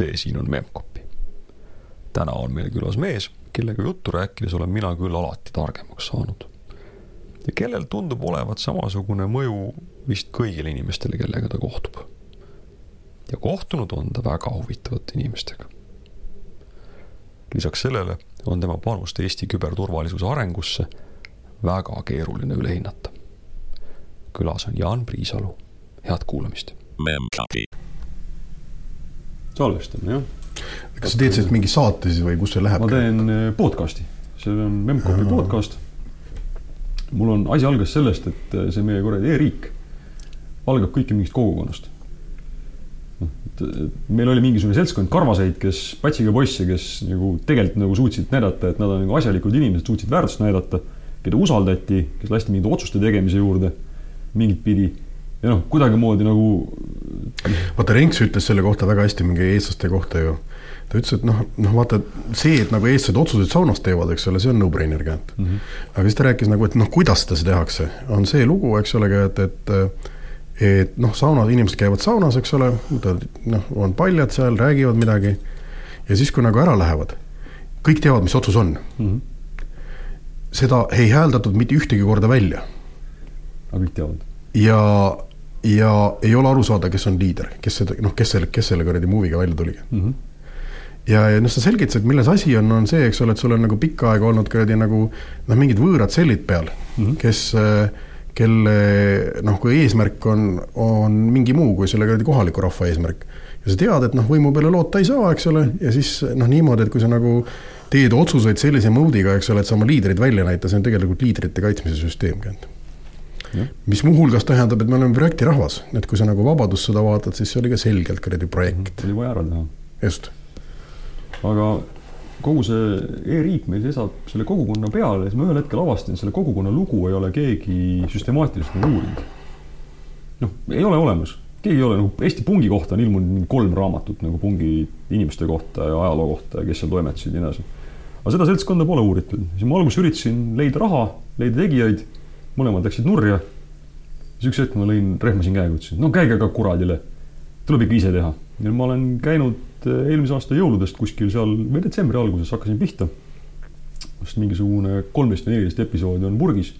see siin on Memcpy. täna on meil külas mees, kellega juttu rääkides olen mina küll alati targemaks saanud. ja kellel tundub olevat samasugune mõju vist kõigile inimestele, kellega ta kohtub. ja kohtunud on ta väga huvitavate inimestega. lisaks sellele on tema panust Eesti küberturvalisuse arengusse väga keeruline üle hinnata. külas on Jaan Priisalu, head kuulamist. Salvestame, jah. kas sa teed sellest mingi saate siis või kus see läheb? ma teen eh, podcast'i, see on Memcpy podcast. mul on, asi algas sellest, et eh, see meie kuradi e-riik algab kõike mingist kogukonnast. noh, et meil oli mingisugune seltskond karvaseid, kes, patsiga poisse, kes nagu tegelikult nagu suutsid näidata, et nad on nagu asjalikud inimesed, suutsid väärtust näidata, keda usaldati, kes lasti mingite otsuste tegemise juurde mingit pidi ja noh, kuidagimoodi nagu. vaata, Renks ütles selle kohta väga hästi mingi eestlaste kohta ju. ta ütles, et noh, noh vaata see, et nagu eestlased otsuseid saunas teevad, eks ole, see on no-brainer käend mm. -hmm. aga siis ta rääkis nagu, et noh, kuidas seda tehakse, on see lugu, eks ole, et, et et noh, saunas, inimesed käivad saunas, eks ole, noh, on paljad seal, räägivad midagi. ja siis, kui nagu ära lähevad, kõik teavad, mis otsus on mm. -hmm. seda ei hääldatud mitte ühtegi korda välja. aga kõik teavad. ja ja ei ole aru saada, kes on liider, kes seda, noh, kes selle, kes selle kuradi movie'ga välja tuligi mm. -hmm. ja, ja noh, sa selgitasid, milles asi on, on see, eks ole, et sul on nagu pikka aega olnud kuradi nagu noh, mingid võõrad sellid peal mm, -hmm. kes kelle noh, kui eesmärk on, on mingi muu kui selle kuradi kohaliku rahva eesmärk. ja sa tead, et noh, võimu peale loota ei saa, eks ole, ja siis noh, niimoodi, et kui sa nagu teed otsuseid sellise mode'iga, eks ole, et sa oma liidreid välja näita, see on tegelikult liidrite kaitsmise süsteem mis muuhulgas tähendab, et me oleme projektirahvas, et kui sa nagu Vabadussõda vaatad, siis see oli ka selgelt kuradi projekt. oli vaja ära teha. just. aga kogu see e-riik meil seisab selle kogukonna peal ja siis ma ühel hetkel avastasin, selle kogukonna lugu ei ole keegi süstemaatiliselt nagu uurinud. noh, ei ole olemas, keegi ei ole nagu Eesti pungi kohta on ilmunud kolm raamatut nagu pungi inimeste kohta ja ajaloo kohta ja kes seal toimetasid ja nii edasi. aga seda seltskonda pole uuritud, siis ma alguses üritasin leida raha, leida tegijaid mõlemad läksid nurja. siis üks hetk ma lõin, rehmasin käega, ütlesin, no käige ka kuradile. tuleb ikka ise teha. ja ma olen käinud eh, eelmise aasta jõuludest kuskil seal või detsembri alguses hakkasin pihta. vist mingisugune kolmteist või neliteist episoodi on purgis.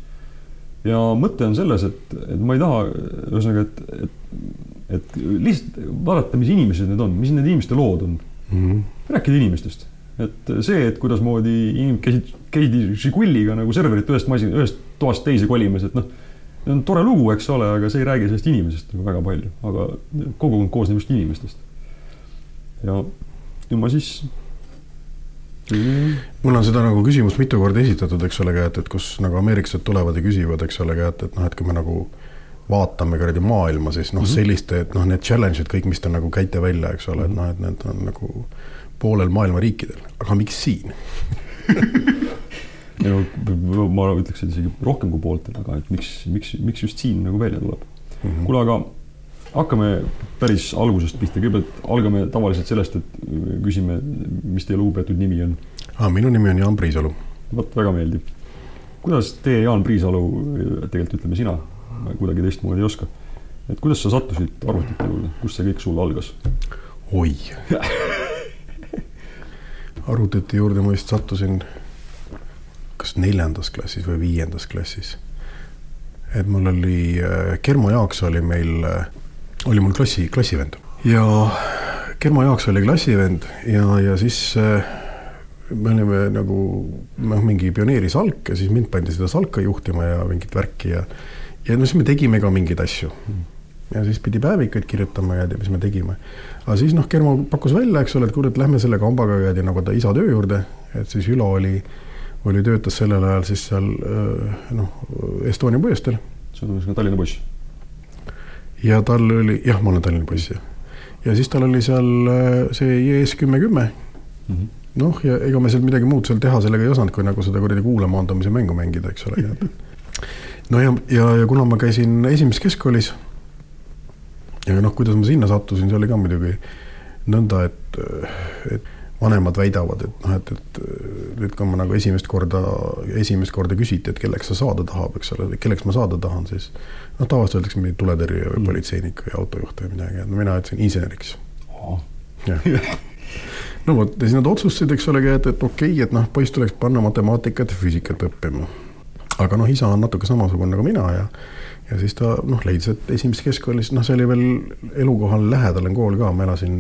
ja mõte on selles, et, et ma ei taha, ühesõnaga, et, et, et lihtsalt vaadata, mis inimesed need on, mis need inimeste lood on mm. -hmm. rääkida inimestest et see, et kuidasmoodi inimesed käisid, käidi Žiguliga nagu serverit ühest masin, ühest toast teise kolimas, et noh, see on tore lugu, eks ole, aga see ei räägi sellest inimesest nagu väga palju, aga kogukond koosneb just inimestest. ja, ja ma siis mul on seda nagu küsimust mitu korda esitatud, eks ole, et, et kus nagu ameeriklased tulevad ja küsivad, eks ole, et, et noh, et kui me nagu vaatame kuradi maailma, siis noh mm -hmm., selliste, et noh, need challenge'id kõik, mis te nagu käite välja, eks ole et noh, et need on nagu poolel maailma riikidel, aga miks siin no ma ütleks, et isegi rohkem kui pooltel, aga et miks, miks, miks just siin nagu välja tuleb mm -hmm.. kuule, aga hakkame päris algusest pihta, kõigepealt algame tavaliselt sellest, et küsime, mis teie lugupeetud nimi on ah,. minu nimi on Jaan Priisalu. vot väga meeldib. kuidas teie, Jaan Priisalu, tegelikult ütleme sina, kuidagi teistmoodi ei oska, et kuidas sa sattusid arvutite juurde, kust see kõik sul algas? oi arvutite juurde ma vist sattusin kas neljandas klassis või viiendas klassis. et mul oli, äh, Germo Jaaks oli meil, äh, oli mul klassi, klassivend ja Germo Jaaks oli klassivend ja, ja siis äh, me olime nagu noh, mingi pioneerisalk ja siis mind pandi seda salka juhtima ja mingit värki ja ja no siis me tegime ka mingeid asju. Ja siis pidi päevikuid kirjutama ja mis me tegime. aga siis noh, Germo pakkus välja, eks ole, et kuule, et lähme selle kambaga käidi nagu ta isa töö juurde, et siis Ülo oli äh, oli, töötas sellel ajal siis seal noh, Estonia puiesteel. see on ühesõnaga Tallinna poiss? ja tal oli, jah, ma olen Tallinna poiss, jah. ja siis tal oli seal see IES kümme kümme. Noh, ja ega me seal midagi muud seal teha sellega ei osanud, kui nagu seda kuradi kuule maandamise mängu mängida, eks ole no ja, ja, ja kuna ma käisin esimeses keskkoolis. Ja noh, kuidas ma sinna sattusin, see oli ka muidugi nõnda, et, et vanemad väidavad, et noh, et, et nüüd, kui ma nagu esimest korda, esimest korda küsiti, et kelleks sa saada tahab, eks ole, kelleks ma saada tahan, siis noh, tavaliselt öeldakse mingi tuletõrje või mm. politseinik või autojuht või midagi, no mina ütlesin inseneriks. no vot, ja siis nad otsustasid, eks olegi, et, et okei okay,, et noh, poiss tuleks panna matemaatikat ja füüsikat õppima. aga noh, isa on natuke samasugune nagu mina ja ja siis ta noh, leidis, et esimeses keskkoolis, noh, see oli veel elukohale lähedal on kool ka, ma elasin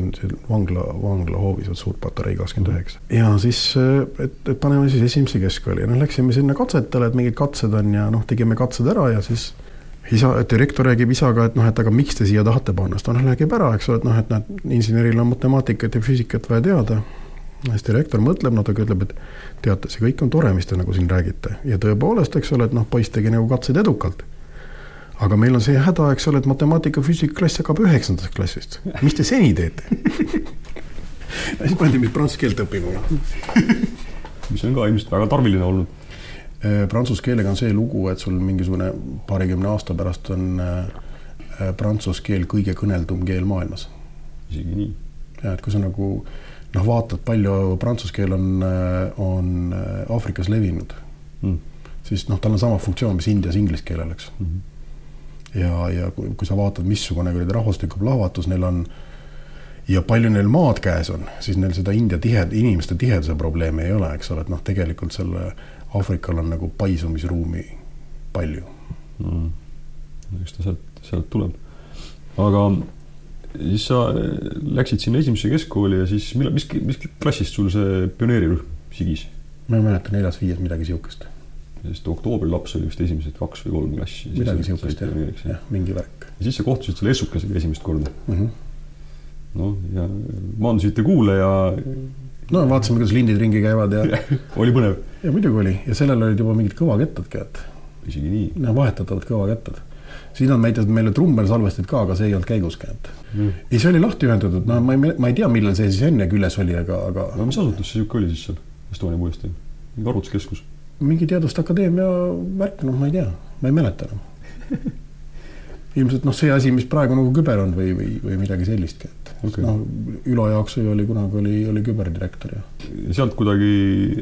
vangla, vangla hoovis, Suur-Patarei kakskümmend üheksa. ja siis, et, et paneme siis esimesse keskkooli ja noh, läksime sinna katsetele, et mingid katsed on ja noh, tegime katsed ära ja siis isa, direktor räägib isaga, et noh, et aga miks te siia tahate panna, siis ta noh, räägib ära, eks ole, et noh, et näed, inseneril on matemaatikat ja füüsikat vaja teada. siis direktor mõtleb natuke, ütleb, et teate, see kõik on tore, mis te nagu siin räägite ja tõepoolest, eks ole, et noh, poiss tegi nagu katseid edukalt aga meil on see häda, eks ole, et matemaatika, füüsika klass hakkab üheksandast klassist. mis te seni teete siis pandi mind prantsuse keelt õppima mis on ka ilmselt väga tarviline olnud. Äh, prantsuse keelega on see lugu, et sul mingisugune paarikümne aasta pärast on äh, prantsuse keel kõige kõneldum keel maailmas. isegi nii? ja et kui sa nagu noh, vaatad, palju prantsuse keel on, äh, on Aafrikas levinud mm., siis noh, tal on sama funktsioon, mis Indias inglise keelel, eks mm. -hmm ja, ja kui, kui sa vaatad, missugune kuradi rahvastiku plahvatus neil on ja palju neil maad käes on, siis neil seda India tihe, inimeste tiheduse probleemi ei ole, eks ole, et noh, tegelikult selle Aafrikal on nagu paisumisruumi palju mm.. eks ta sealt, sealt tuleb. aga siis sa läksid sinna esimesse keskkooli ja siis millal, mis, mis klassist sul see pioneerirühm sigis? ma ei mäleta, neljas-viies, midagi sihukest sest oktoobri-laps oli vist esimesed kaks või kolm klassi. midagi sihukest jah, jah, mingi värk. ja siis sa kohtusid selle Essukesega esimest korda mm. -hmm. noh, ja maandusite kuule ja. no vaatasime, kuidas lindid ringi käivad ja oli põnev? ja muidugi oli ja sellel olid juba mingid kõvakettadki, et. isegi nii? no vahetatavad kõvakettad. siis nad näitasid meile trummel-salvestid ka, aga see ei olnud käiguski, et mm.. ei, see oli lahti ühendatud, no ma ei, ma ei tea, millal see siis enne küljes oli, aga, aga. no mis asutus see sihuke oli siis seal Estonia puiesteel? mingi arvutuskeskus mingi Teaduste Akadeemia värk, noh, ma ei tea, ma ei mäleta enam ilmselt noh, see asi, mis praegu nagu küber on või, või, või midagi sellistki, et okay. noh, Ülo Jaaksõi oli kunagi oli, oli küberdirektor ja. sealt kuidagi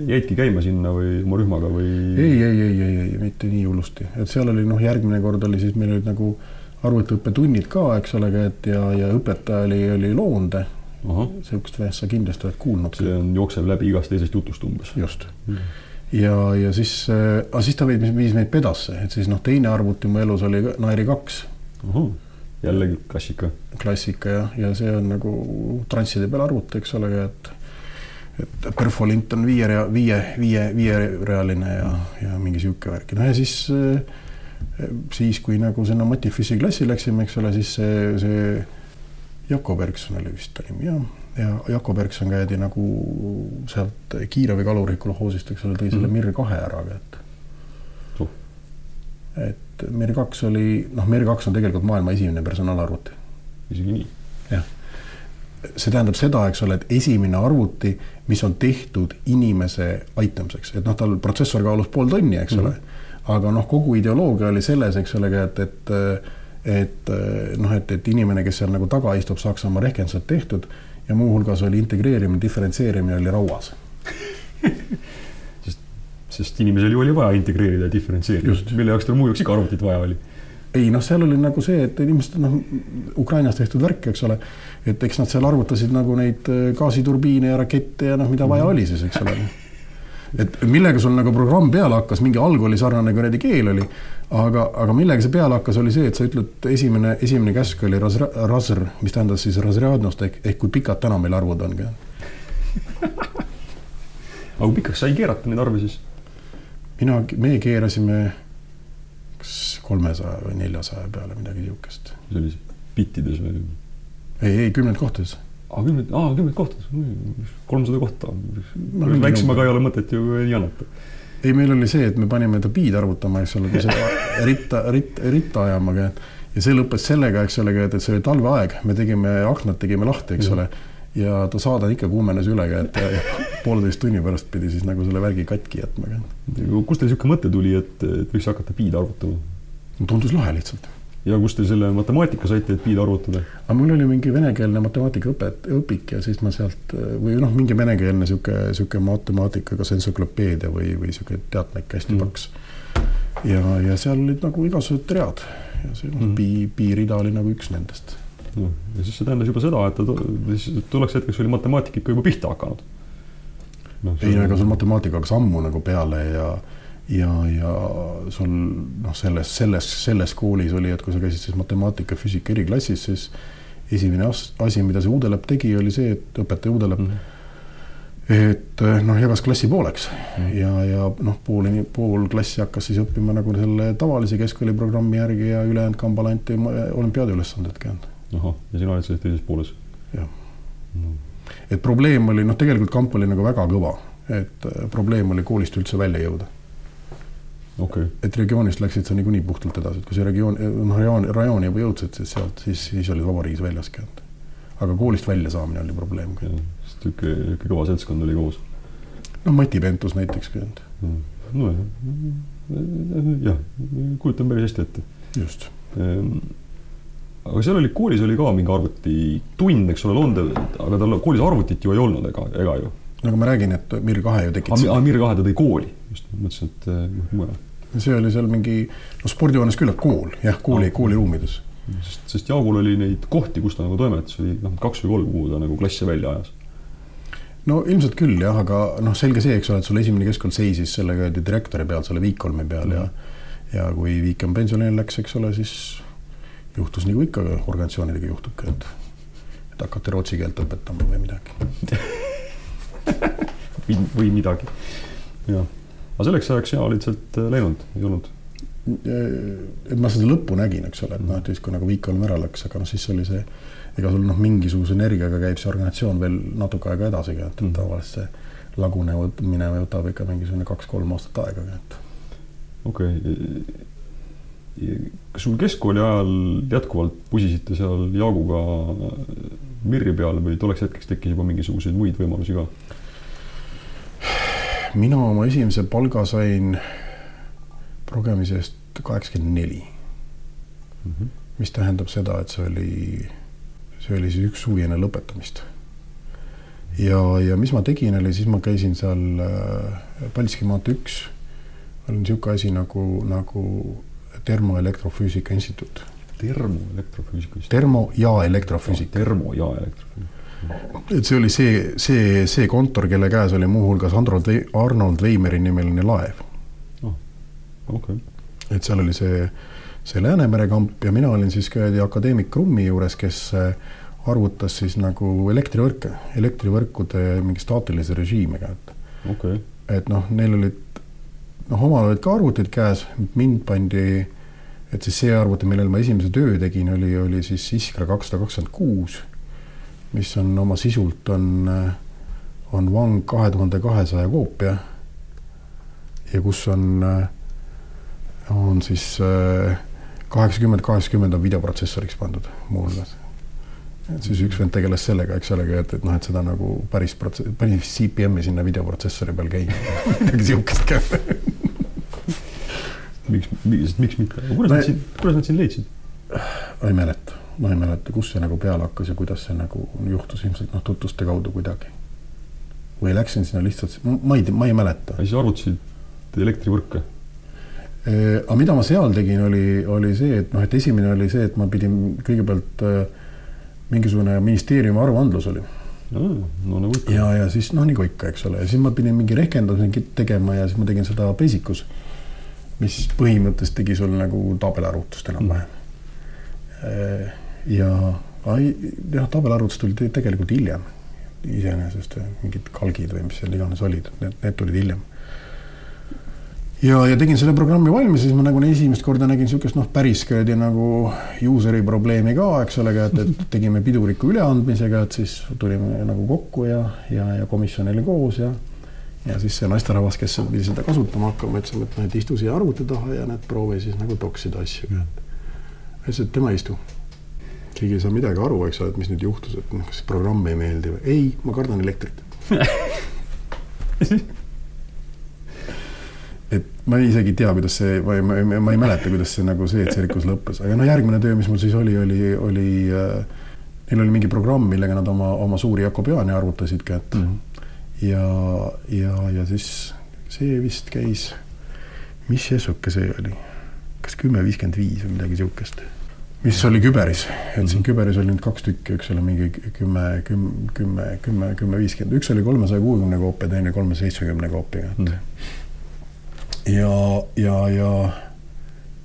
jäidki käima sinna või oma rühmaga või? ei, ei, ei, ei, ei mitte nii hullusti, et seal oli noh, järgmine kord oli siis meil olid nagu arvutiõppetunnid ka, eks ole, et ja, ja õpetaja oli, oli Loonde. sihukest vehest sa kindlasti oled kuulnud. see on, jookseb läbi igast teisest jutust umbes. just mm ja, ja siis äh,, aga siis ta viis, viis meid pedasse, et siis noh, teine arvuti mu elus oli Nairi kaks. jällegi klassika. klassika jah, ja see on nagu transside peal arvuti, eks ole, et et perfolint on viie viie, viie, viierealine ja, ja mingi sihuke värk, noh ja siis äh, siis, kui nagu sinna Matifissi klassi läksime, eks ole, siis see, see Jako Bergson oli vist ta nimi jah ja Jako Bergson käidi nagu sealt Kiievi kaluriku kolhoosist, eks ole, tõi selle -hmm. Mir kahe ära, et uh.. et Mir kaks oli, noh, Mir kaks on tegelikult maailma esimene personaalarvuti. isegi nii? jah. see tähendab seda, eks ole, et esimene arvuti, mis on tehtud inimese aitamiseks, et noh, tal protsessor kaalus pool tonni, eks mm -hmm. ole. aga noh, kogu ideoloogia oli selles, eks ole, et, et et noh, et, et inimene, kes seal nagu taga istub, saaks oma rehkendused tehtud ja muuhulgas oli integreerimine, diferentseerimine oli rauas. Sest, sest inimesel ju oli vaja integreerida ja diferentseerida, mille jaoks tal muu jaoks ikka arvutit vaja oli. Ei noh, seal oli nagu see, et inimesed noh, Ukrainas tehtud värk, eks ole, et eks nad seal arvutasid nagu neid äh, gaasiturbiine ja rakette ja noh, mida vaja oli siis, eks ole. et millega sul nagu programm peale hakkas, mingi alg oli sarnane kuradi keel oli, aga, aga millega see peale hakkas, oli see, et sa ütled, esimene, esimene käsk oli ras-, rasr, mis tähendas siis razrjadnost ehk, ehk kui pikad täna meil arvud on aga kui pikaks sai keerata neid arve siis? mina, meie keerasime kas kolmesaja või neljasaja peale, midagi niisugust. see oli bittides või? ei, ei kümnend kohtades. aa, kümnend, aa, kümnend kohtades, kolmsada kohta. väiksemaga ei ole mõtet ju nii annata ei, meil oli see, et me panime ta biid arvutama, eks ole, ritta, ritt, ritta ajama, ja see lõppes sellega, eks ole, et, see oli talveaeg, me tegime aknad tegime lahti, eks ole. ja ta saade ikka kuumenes üle, et pooleteist tunni pärast pidi siis nagu selle värgi katki jätma. kust teil niisugune mõte tuli, et, et võiks hakata biid arvutama? tundus lahe lihtsalt ja kust te selle matemaatika saite, et piid arvutada? aga mul oli mingi venekeelne matemaatikaõpet, õpik ja siis ma sealt või noh, mingi venekeelne sihuke, sihuke matemaatikaga entsüklopeedia või, või sihuke teatmik hästi mm. paks. ja, ja seal olid nagu igasugused read ja see noh mm., pi, pi rida oli nagu üks nendest. noh, ja siis see tähendas juba seda, et ta siis tolleks hetkeks oli matemaatika ikka juba pihta hakanud. noh, ei no ega sul matemaatika hakkas ammu nagu peale ja ja, ja sul noh, selles, selles, selles koolis oli, et kui sa käisid siis matemaatika, füüsika eriklassis, siis esimene as- asi, mida see Uudeläpp tegi, oli see, et õpetaja Uudeläpp mm -hmm. et noh, jagas klassi pooleks mm ja, ja noh, pool, pool klassi hakkas siis õppima nagu selle tavalise keskkooliprogrammi järgi ja ülejäänud kambal anti olümpiaadiülesanded kätte. ahah, ja sina oled selles teises pooles? jah no.. et probleem oli noh, tegelikult kamp oli nagu väga kõva, et äh, probleem oli koolist üldse välja jõuda okay.. et regioonist läksid sa niikuinii puhtalt edasi, et kui sa regioon, noh, rajoon, rajooni juba jõudsid, siis sealt, siis, siis olid vabariigis väljas käinud. aga koolist välja saamine oli probleem. sest niisugune, niisugune kõva seltskond oli koos. noh, Mati Pentus näiteks käinud. nojah, jah, kujutan päris hästi ette. just. aga seal oli, koolis oli ka mingi arvutitund, eks ole, London, aga tal koolis arvutit ju ei olnud, ega, ega ju. no aga ma räägin, et Mir kahe ju tekitas. Mir kahe ta tõi kooli, just, mõtlesin, et noh, mujal see oli seal mingi, no spordihoones küll, aga kool, jah, kooli, kooliruumides. sest, sest Jaagul oli neid kohti, kus ta nagu toimetas, oli noh, kaks või kolm, kuhu ta nagu klasse välja ajas. no ilmselt küll jah, aga noh, selge see, eks ole, et sul esimene keskkool seisis sellega öeldi direktori peal, selle Viikolmi peal mm. ja ja kui Viikem pensionile läks, eks ole, siis juhtus nagu ikka organisatsioonidega juhtubki, et et hakati rootsi keelt õpetama või midagi või midagi, jah aga selleks ajaks ja olid sealt läinud, ei olnud? et ma seda lõppu nägin, eks ole, et noh, et siis kui nagu Viikolm ära läks, aga noh, siis oli see, ega sul noh, mingisuguse energiaga käib see organisatsioon veel natuke aega edasi et mm. tavaliselt see lagunemine võtab ikka mingisugune kaks-kolm aastat aega, et. okei okay., kas sul keskkooli ajal jätkuvalt pusisite seal Jaaguga Mirri peal või tolleks hetkeks tekkis juba mingisuguseid muid võimalusi ka? mina oma esimese palga sain progemise eest kaheksakümmend neli. Mhm. mis tähendab seda, et see oli, see oli siis üks suvi enne lõpetamist. ja, ja mis ma tegin, oli siis ma käisin seal äh, Paldiski maantee üks, on niisugune asi nagu, nagu termoelektrofüüsika instituut. termoelektrofüüsika instituut? termo- ja elektrofüüsika. termo- ja elektrofüüsika et see oli see, see, see kontor, kelle käes oli muuhulgas Arnold, Arnold Veimeri nimeline laev oh,. okei okay.. et seal oli see, see Läänemere kamp ja mina olin siis ka akadeemik Krummi juures, kes äh, arvutas siis nagu elektrivõrke, elektrivõrkude mingi staatilise režiimiga, et okay.. et noh, neil olid, noh, omal olid ka arvutid käes, mind pandi, et siis see arvuti, millel ma esimese töö tegin, oli, oli siis Iskra kakssada kakskümmend kuus mis on oma sisult on, on Wang kahe tuhande kahesaja koopia. ja kus on, on siis kaheksakümmend, kaheksakümmend on videoprotsessoriks pandud muuhulgas. et siis üks vend tegeles sellega, eks ole, et, et noh, et seda nagu päris prots-, päris CPM-i sinna videoprotsessori peal käima midagi sihukest ka miks, miks, miks mitte, kuidas nad siin, kuidas nad sind leidsid? ma ei mäleta ma ei mäleta, kust see nagu peale hakkas ja kuidas see nagu juhtus, ilmselt noh, tutvuste kaudu kuidagi. või läksin sinna lihtsalt, ma ei tea, ma ei mäleta. siis arvutasid elektrivõrke? aga mida ma seal tegin, oli, oli see, et noh, et esimene oli see, et ma pidin kõigepealt äh, mingisugune ministeeriumi aruandlus oli. no nagu ikka. ja, ja siis noh, nagu ikka, eks ole, ja siis ma pidin mingi rehkenduse tegema ja siis ma tegin seda Basicus, mis põhimõtteliselt tegi sul nagu tabelarvutust enam-vähem mm ja jah, tabelarvutus tuli tegelikult hiljem iseenesest, mingid kalgid või mis seal iganes olid, need, need tulid hiljem. ja, ja tegin selle programmi valmis, siis ma nagu esimest korda nägin niisugust noh, päris kuradi nagu user'i probleemi ka, eks ole, et, et tegime piduriku üleandmisega, et siis tulime nagu kokku ja, ja, ja komisjon oli koos ja ja siis see naisterahvas, kes pidi seda kasutama hakkama, ütles, et noh, et istu siia arvuti taha ja näed, proovi siis nagu toksida asju. ütles, et tema ei istu keegi ei saa midagi aru, eks ole, et mis nüüd juhtus, et noh, kas programm ei meeldi või ei, ma kardan elektrit et ma isegi ei tea, kuidas see, ma ei, ma ei, ma ei mäleta, kuidas see nagu see tsirkus lõppes, aga no järgmine töö, mis mul siis oli, oli, oli äh, neil oli mingi programm, millega nad oma, oma suuri Jakobiane arvutasid kätte mm. -hmm. ja, ja, ja siis see vist käis, mis sesuke see oli, kas kümme viiskümmend viis või midagi sihukest mis oli küberis, et siin küberis oli nüüd kaks tükki, üks oli mingi kümme, kümme, kümme, kümme, kümme, viiskümmend, üks oli kolmesaja kuuekümne koopi, teine kolmesaja seitsmekümne koopiga, mm. ja, ja, ja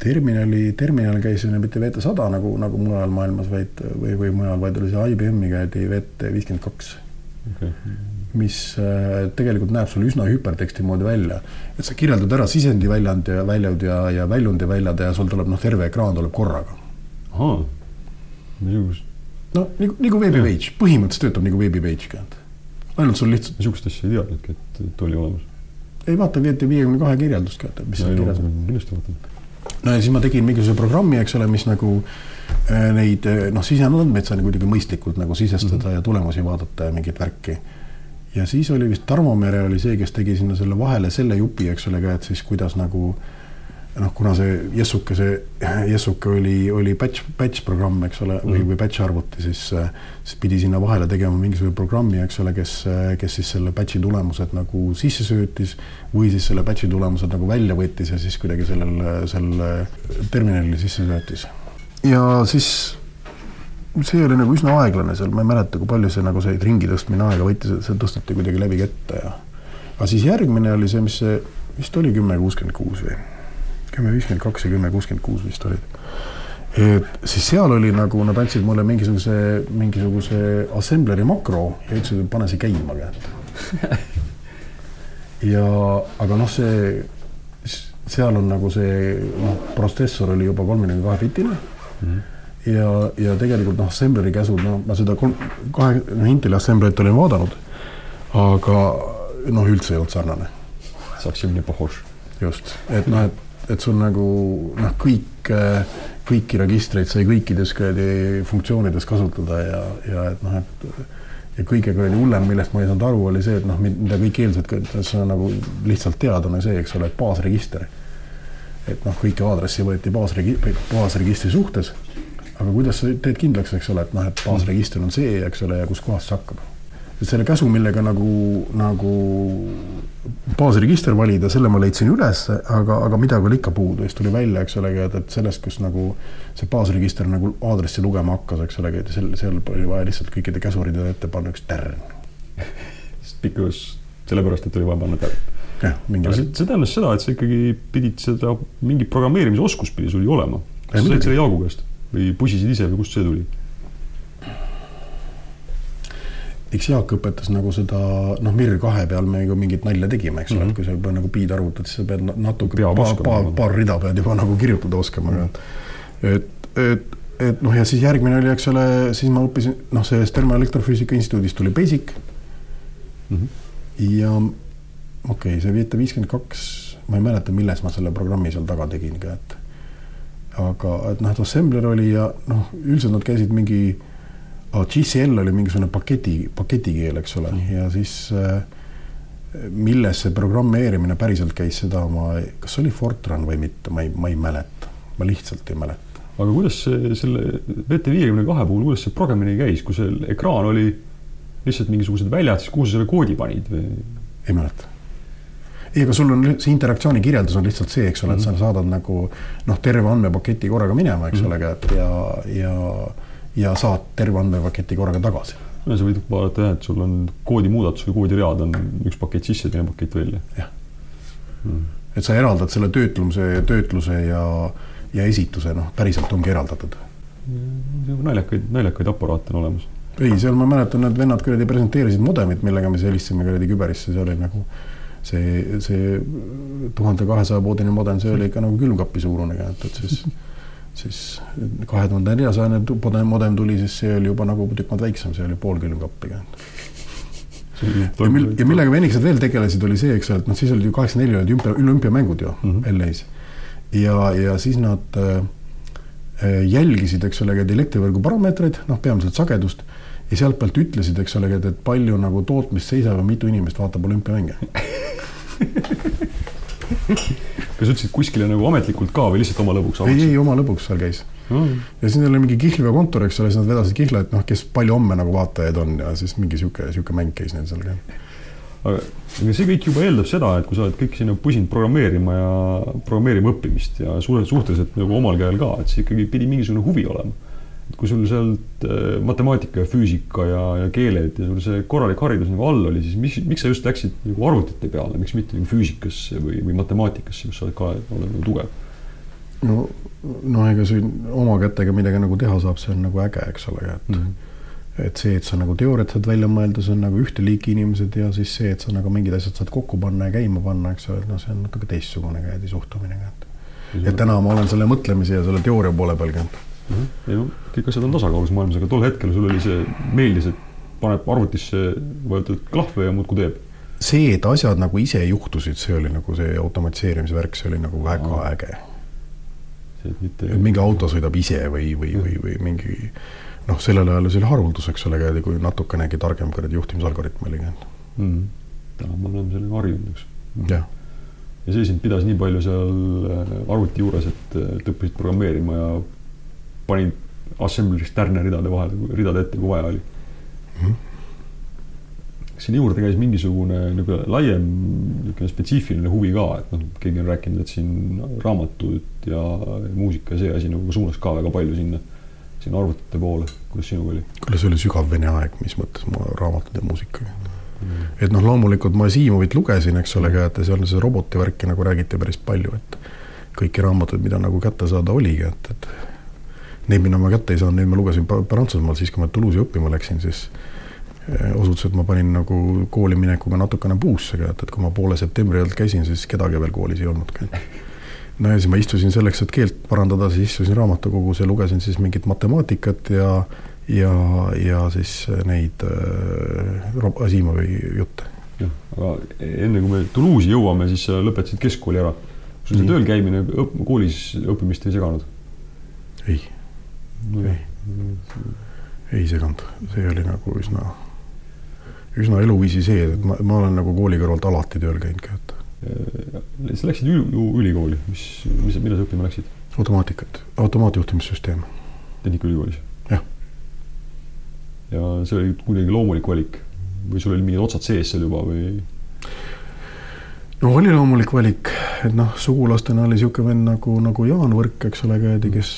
terminali, terminal käis mitte VT100 nagu, nagu mujal maailmas, vaid või, või mujal, vaid oli see IBM-i käidi VT viiskümmend kaks okay mis äh, tegelikult näeb sul üsna hüperteksti moodi välja. et sa kirjeldad ära sisendi väljund ja väljud ja, ja väljundi väljad ja sul tuleb noh, terve ekraan tuleb korraga. Ahah, niisugust. no nagu, nagu veebipage, põhimõtteliselt töötab nagu veebipage ka. ainult sul lihtsalt. niisugust asja ei teadnudki, et, et oli olemas. ei vaata, viiekümne kahe kirjeldust ka, mis seal kirjas on. kindlasti vaatan. no ja siis ma tegin mingisuguse programmi, eks ole, mis nagu äh, neid noh, siseandmeid sai kuidagi mõistlikult nagu sisestada mm -hmm. ja tulemusi vaadata ja mingit värki ja siis oli vist Tarmo Mere oli see, kes tegi sinna selle vahele selle jupi, eks ole ka, et siis kuidas nagu noh, kuna see Jessuke, see Jessuke oli, oli batch, batch programm, eks ole, või, mhm. või batch arvuti, siis, siis pidi sinna vahele tegema mingisuguse programmi, eks ole, kes, kes siis selle batch'i tulemused nagu sisse söötis või siis selle batch'i tulemused nagu välja võttis ja siis kuidagi sellel, sellele terminalile sisse söötis. ja siis see oli nagu üsna aeglane seal, ma ei mäleta, kui palju see nagu see ringi tõstmine aega võttis, et see tõsteti kuidagi läbi kätte ja. aga siis järgmine oli see, mis see vist oli kümme kuuskümmend kuus või kümme viiskümmend kaks ja kümme kuuskümmend kuus vist olid. et siis seal oli nagu nad andsid mulle mingisuguse, mingisuguse assembleri makro ja ütlesid, et pane see käima kätte ja, aga noh, see, seal on nagu see noh, protsessor oli juba kolmekümne kahe bitine mm. -hmm ja, ja tegelikult noh, assembleri käsul, no ma seda kolm, kahe, noh Inteli assemblerit olin vaadanud, aga noh, üldse ei olnud sarnane. just, et noh, et et sul nagu noh, kõik, kõiki registreid sai kõikides kuradi funktsioonides kasutada ja, ja et noh, et ja kõige kuradi hullem, millest ma ei saanud aru, oli see, et noh, mida kõik eeldused, see on nagu lihtsalt teadlane see, eks ole, et baasregister. et noh, kõiki aadressi võeti baasregi-, baasregistri suhtes aga kuidas sa teed kindlaks, eks ole, et noh, et baasregister on see, eks ole, ja kuskohast see hakkab. Et selle käsu, millega nagu, nagu baasregister valida, selle ma leidsin üles, aga, aga midagi oli ikka puudu siis tuli välja, eks ole, et, et sellest, kus nagu see baasregister nagu aadressi lugema hakkas, eks ole, seal, seal oli vaja lihtsalt kõikide käsuride ette panna üks tärn. pikkus sellepärast, et oli vaja panna tärn jah, mingi see, see tähendas seda, et sa ikkagi pidid seda, mingi programmeerimisoskus pidi sul ju olema. sa said selle Jaagu käest või pusisid ise või kust see tuli? Eks Jaak õpetas nagu seda, noh, Mir kahe peal me ju mingit nalja tegime, eks ole mm -hmm., et kui sa juba nagu piid arvutad, siis sa pead natuke, paar, paar, paar rida pead juba nagu kirjutada oskama mm, -hmm. et, et, et noh, ja siis järgmine oli, eks ole, siis ma õppisin, noh, sellest Termoelektrofüüsika Instituudist tuli Basic mm. -hmm. ja okei okay,, see VT viiskümmend kaks, ma ei mäleta, milles ma selle programmi seal taga tegin ka, et aga et noh, et assembler oli ja noh, üldiselt nad käisid mingi, GCL oli mingisugune paketi, paketikeel, eks ole mm., ja siis äh, milles see programmeerimine päriselt käis, seda ma, kas oli Fortran või mitte, ma ei, ma ei mäleta, ma lihtsalt ei mäleta. aga kuidas see selle VT viiekümne kahe puhul, kuidas see programmimine käis, kui see ekraan oli lihtsalt mingisugused väljad, siis kuhu sa selle koodi panid või? ei mäleta ei, aga sul on see interaktsiooni kirjeldus on lihtsalt see, eks ole, et sa mhm. saadad nagu noh, terve andmepaketi korraga minema, eks mm -hmm. ole, ja, ja, ja saad terve andmepaketi korraga tagasi. no sa võid vaadata jah, et sul on koodimuudatus või koodiread on üks pakett sisse, teine pakett välja. jah mm.. et sa eraldad selle töötlemise, töötluse ja, ja esituse, noh, päriselt ongi eraldatud. naljakaid, naljakaid aparaate on olemas ei, seal ma mäletan, need vennad kuradi presenteerisid modemit, millega me helistasime kuradi küberisse, see oli nagu see, see tuhande kahesaja voodine modem, see oli ikka nagu külmkapi suurune et, et siis, siis kahe tuhande neljasajane modem tuli, siis see oli juba nagu tükk maad väiksem, see oli pool külmkappi ka ja, mil, ja millega veniksed veel tegelesid, oli see, eks ole, et noh, siis olid ju kaheksakümmend neli olid ümpia, olümpiamängud ju mm -hmm. LA-s. ja, ja siis nad äh, jälgisid, eks ole, elektrivõrgu parameetreid, noh, peamiselt sagedust ja sealtpealt ütlesid, eks ole, et palju nagu tootmist seisab ja mitu inimest vaatab olümpiamänge kas sa ütlesid kuskile nagu ametlikult ka või lihtsalt oma lõbuks? ei, ei oma lõbuks seal käis mm.. ja siis neil oli mingi Kihlve kontor, eks ole, siis nad vedasid Kihla, et noh, kes palju homme nagu vaatajaid on ja siis mingi sihuke, sihuke mäng käis neil seal ka. aga see kõik juba eeldab seda, et kui sa oled kõik sinna pusinud programmeerima ja programmeerima õppimist ja suhteliselt nagu omal käel ka, et siis ikkagi pidi mingisugune huvi olema. Et kui sul sealt äh, matemaatika ja füüsika ja, ja keeled ja sul see korralik haridus nagu all oli, siis miks, miks sa just läksid nagu arvutite peale, miks mitte nagu füüsikasse või, või matemaatikasse, kus sa oled ka oled nagu tugev? no, no ega siin oma kätega midagi nagu teha saab, see on nagu äge, eks ole, et mm. -hmm et see, et sa nagu teooriat saad välja mõelda, see on nagu ühte liiki inimesed ja siis see, et sa nagu mingid asjad saad kokku panna ja käima panna, eks ole, noh, see on natuke teistsugune käedi suhtumine ka, et. et täna ma olen selle mõtlemise ja selle teooria poole peal käinud. Ei no kõik asjad on tasakaalus maailmas, aga tol hetkel sul oli see, meeldis, et paneb arvutisse, vajutad klahve ja muudkui teeb see, et asjad nagu ise juhtusid, see oli nagu see automatiseerimise värk, see oli nagu väga Aa. äge. Mitte... et mingi auto sõidab ise või, või, või, või mingi noh, sellel ajal see oli haruldus, eks ole, kui natukenegi targem kuradi juhtimisalgoritm oli mm.. täna me oleme sellega harjunud, eks. jah. ja see sind pidas nii palju seal äh, arvuti juures, et, et õppisid programmeerima ja panid assembler'is tärne ridade vahele, ridade ette, kui vaja oli mm. -hmm. sinna juurde käis mingisugune nagu laiem niisugune spetsiifiline huvi ka, et noh, keegi on rääkinud, et siin raamatud ja muusika ja see asi nagu suunas ka väga palju sinna sinna arvutite poole, kuidas sinuga oli? kuule, see oli sügav vene aeg, mis mõttes ma raamatud ja muusikaga mm.. et noh, loomulikult ma Siimovit lugesin, eks ole, ka, et seal see roboti värki nagu räägiti päris palju, et kõiki raamatuid, mida nagu kätte saada oligi, et, et neid, mida ma kätte ei saanud, neid ma lugesin Prantsusmaal siis, kui ma Toulouse'i õppima läksin, siis eh, osutus, et ma panin nagu kooli minekuga natukene puusse ka, et, et kui ma poole septembri alt käisin, siis kedagi veel koolis ei olnudki no ja siis ma istusin selleks, et keelt parandada, siis istusin raamatukogus ja lugesin siis mingit matemaatikat ja ja, ja siis neid äh, Asimovi jutte. jah, aga enne kui me Toulouse'i jõuame, siis sa lõpetasid keskkooli ära. sul see tööl käimine õpp, koolis õppimist ei seganud? ei ei, ei seganud, see oli nagu üsna, üsna eluviisi see, et ma, ma olen nagu kooli kõrvalt alati tööl käinud ka, et sa läksid ju ülikooli, mis, mis, mida sa õppima läksid? automaatikat, automaatjuhtimissüsteem. Tehnikaülikoolis? jah. ja see oli kuidagi loomulik valik või sul oli mingid otsad sees seal juba või? No oli loomulik valik, et noh, sugulastena oli niisugune vend nagu, nagu Jaan Võrk, eks ole, kes,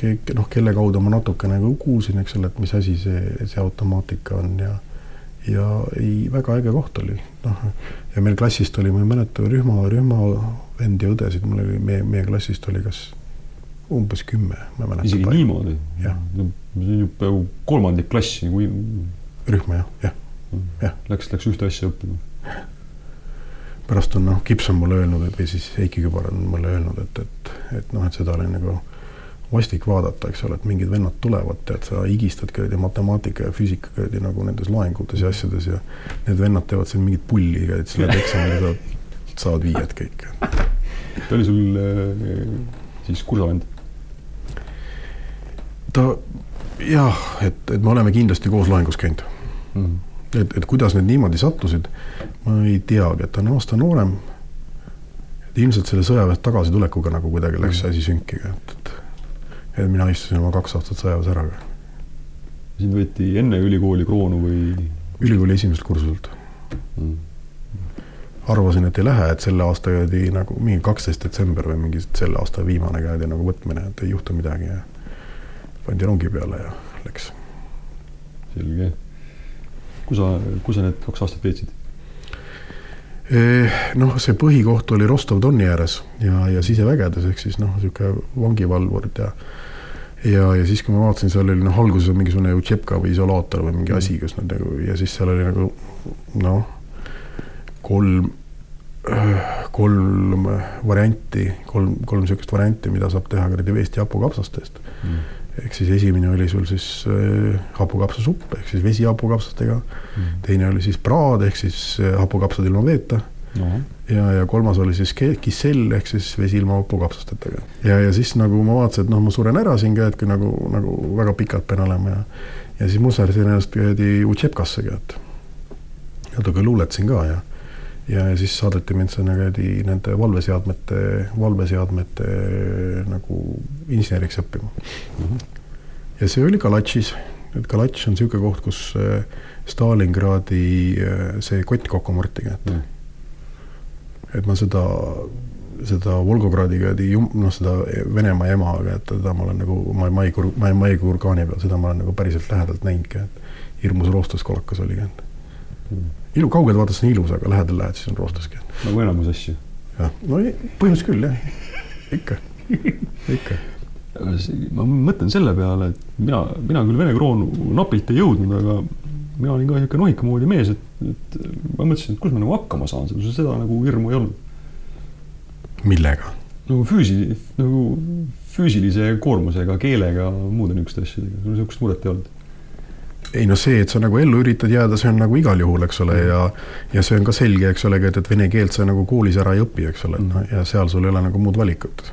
kes noh, kelle kaudu ma natukene nagu kuulsin, eks ole, et mis asi see, see automaatika on ja ja ei, väga äge koht oli, noh ja meil klassist oli, ma ei mäleta, rühma, rühmavend ja õdesid, mul oli, meie, meie klassist oli kas umbes kümme, ma ei mäleta. isegi palju. niimoodi? see on ju peaaegu kolmandik klassi kui. rühma jah, jah, jah. Läks, läks ühte asja õppima. pärast on noh, Gips on mulle öelnud, et või siis Heiki Kübar on mulle öelnud, et, et, et noh, et seda oli nagu vastik vaadata, eks ole, et mingid vennad tulevad, tead, sa higistad kuradi matemaatika ja füüsika kuradi nagu nendes loengutes ja asjades ja need vennad teevad seal mingit pulli, et siis lähed eksamile, saad, saavad viied kõik. ta oli sul äh, siis kursavend? ta jah, et, et me oleme kindlasti koos loengus käinud mm. -hmm. Et, et kuidas need niimoodi sattusid, ma ei teagi, et ta on aasta noorem. et ilmselt selle sõjaväest tagasitulekuga nagu kuidagi läks asi sünki, et, et et mina istusin oma kaks aastat sõjaväes ära. sind võeti enne ülikooli kroonu või? ülikooli esimeselt kursuselt mm.. arvasin, et ei lähe, et selle aasta käidi nagu mingi kaksteist detsember või mingi selle aasta viimane käidi nagu võtmine, et ei juhtu midagi ja pandi rongi peale ja läks. selge. Kus sa, kus sa need kaks aastat veetsid? Eh, noh, see põhikoht oli Rostov-Doni ääres ja, ja sisevägedes ehk siis noh, niisugune vangivalvurid ja ja, ja siis, kui ma vaatasin, seal oli noh, alguses on mingisugune Utšepka või isolaator või mingi asi, kus nad nagu ja siis seal oli nagu noh, kolm, kolm varianti, kolm, kolm niisugust varianti, mida saab teha kuradi veest ja hapukapsastest mm. Ehk siis esimene oli sul siis äh, hapukapsasupp ehk siis vesi hapukapsastega mm.. teine oli siis praad ehk siis äh, hapukapsad ilma veeta. No ja, ja kolmas oli siis kisell ehk siis vesi ilma hapukapsastitega. ja, ja siis nagu ma vaatasin, et noh, ma suren ära siin kui nagu, nagu väga pikalt pean olema ja ja siis musserdasin ennast kuradi Utšepkasse ka, et natuke luuletasin ka ja ja, siis saadeti mind sinna kuradi nende valveseadmete, valveseadmete nagu inseneriks õppima mm. -hmm. ja see oli Galatšis et Galatš on niisugune koht, kus äh, Stalingradi äh, see kott kokku murti, et Mm. et ma seda, seda Volgogradiga, noh, seda Venemaa emaga, et teda ma olen nagu ma maikuur, ma maikuu orkaani peal, seda ma olen nagu päriselt lähedalt näinudki, et hirmus roostuskolakas oligi, et Mm. Ilu, kaugelt vaadates on ilus, aga lähedal lähed, siis on roostuski. nagu enamus asju. jah, no põhimõtteliselt küll jah, ikka, ikka. ma mõtlen selle peale, et mina, mina küll Vene kroonu napilt ei jõudnud, aga mina olin ka niisugune nohika moodi mees, et, et ma mõtlesin, et kus ma nagu hakkama saan, seda nagu hirmu ei olnud. millega? nagu füüsi-, nagu füüsilise koormusega, keelega, muude niisuguste asjadega, niisugust muret ei olnud? Ei no see, et sa nagu ellu üritad jääda, see on nagu igal juhul, eks ole, ja ja see on ka selge, eks ole, et, et vene keelt sa nagu koolis ära ei õpi, eks ole, noh, ja seal sul ei ole nagu muud valikut.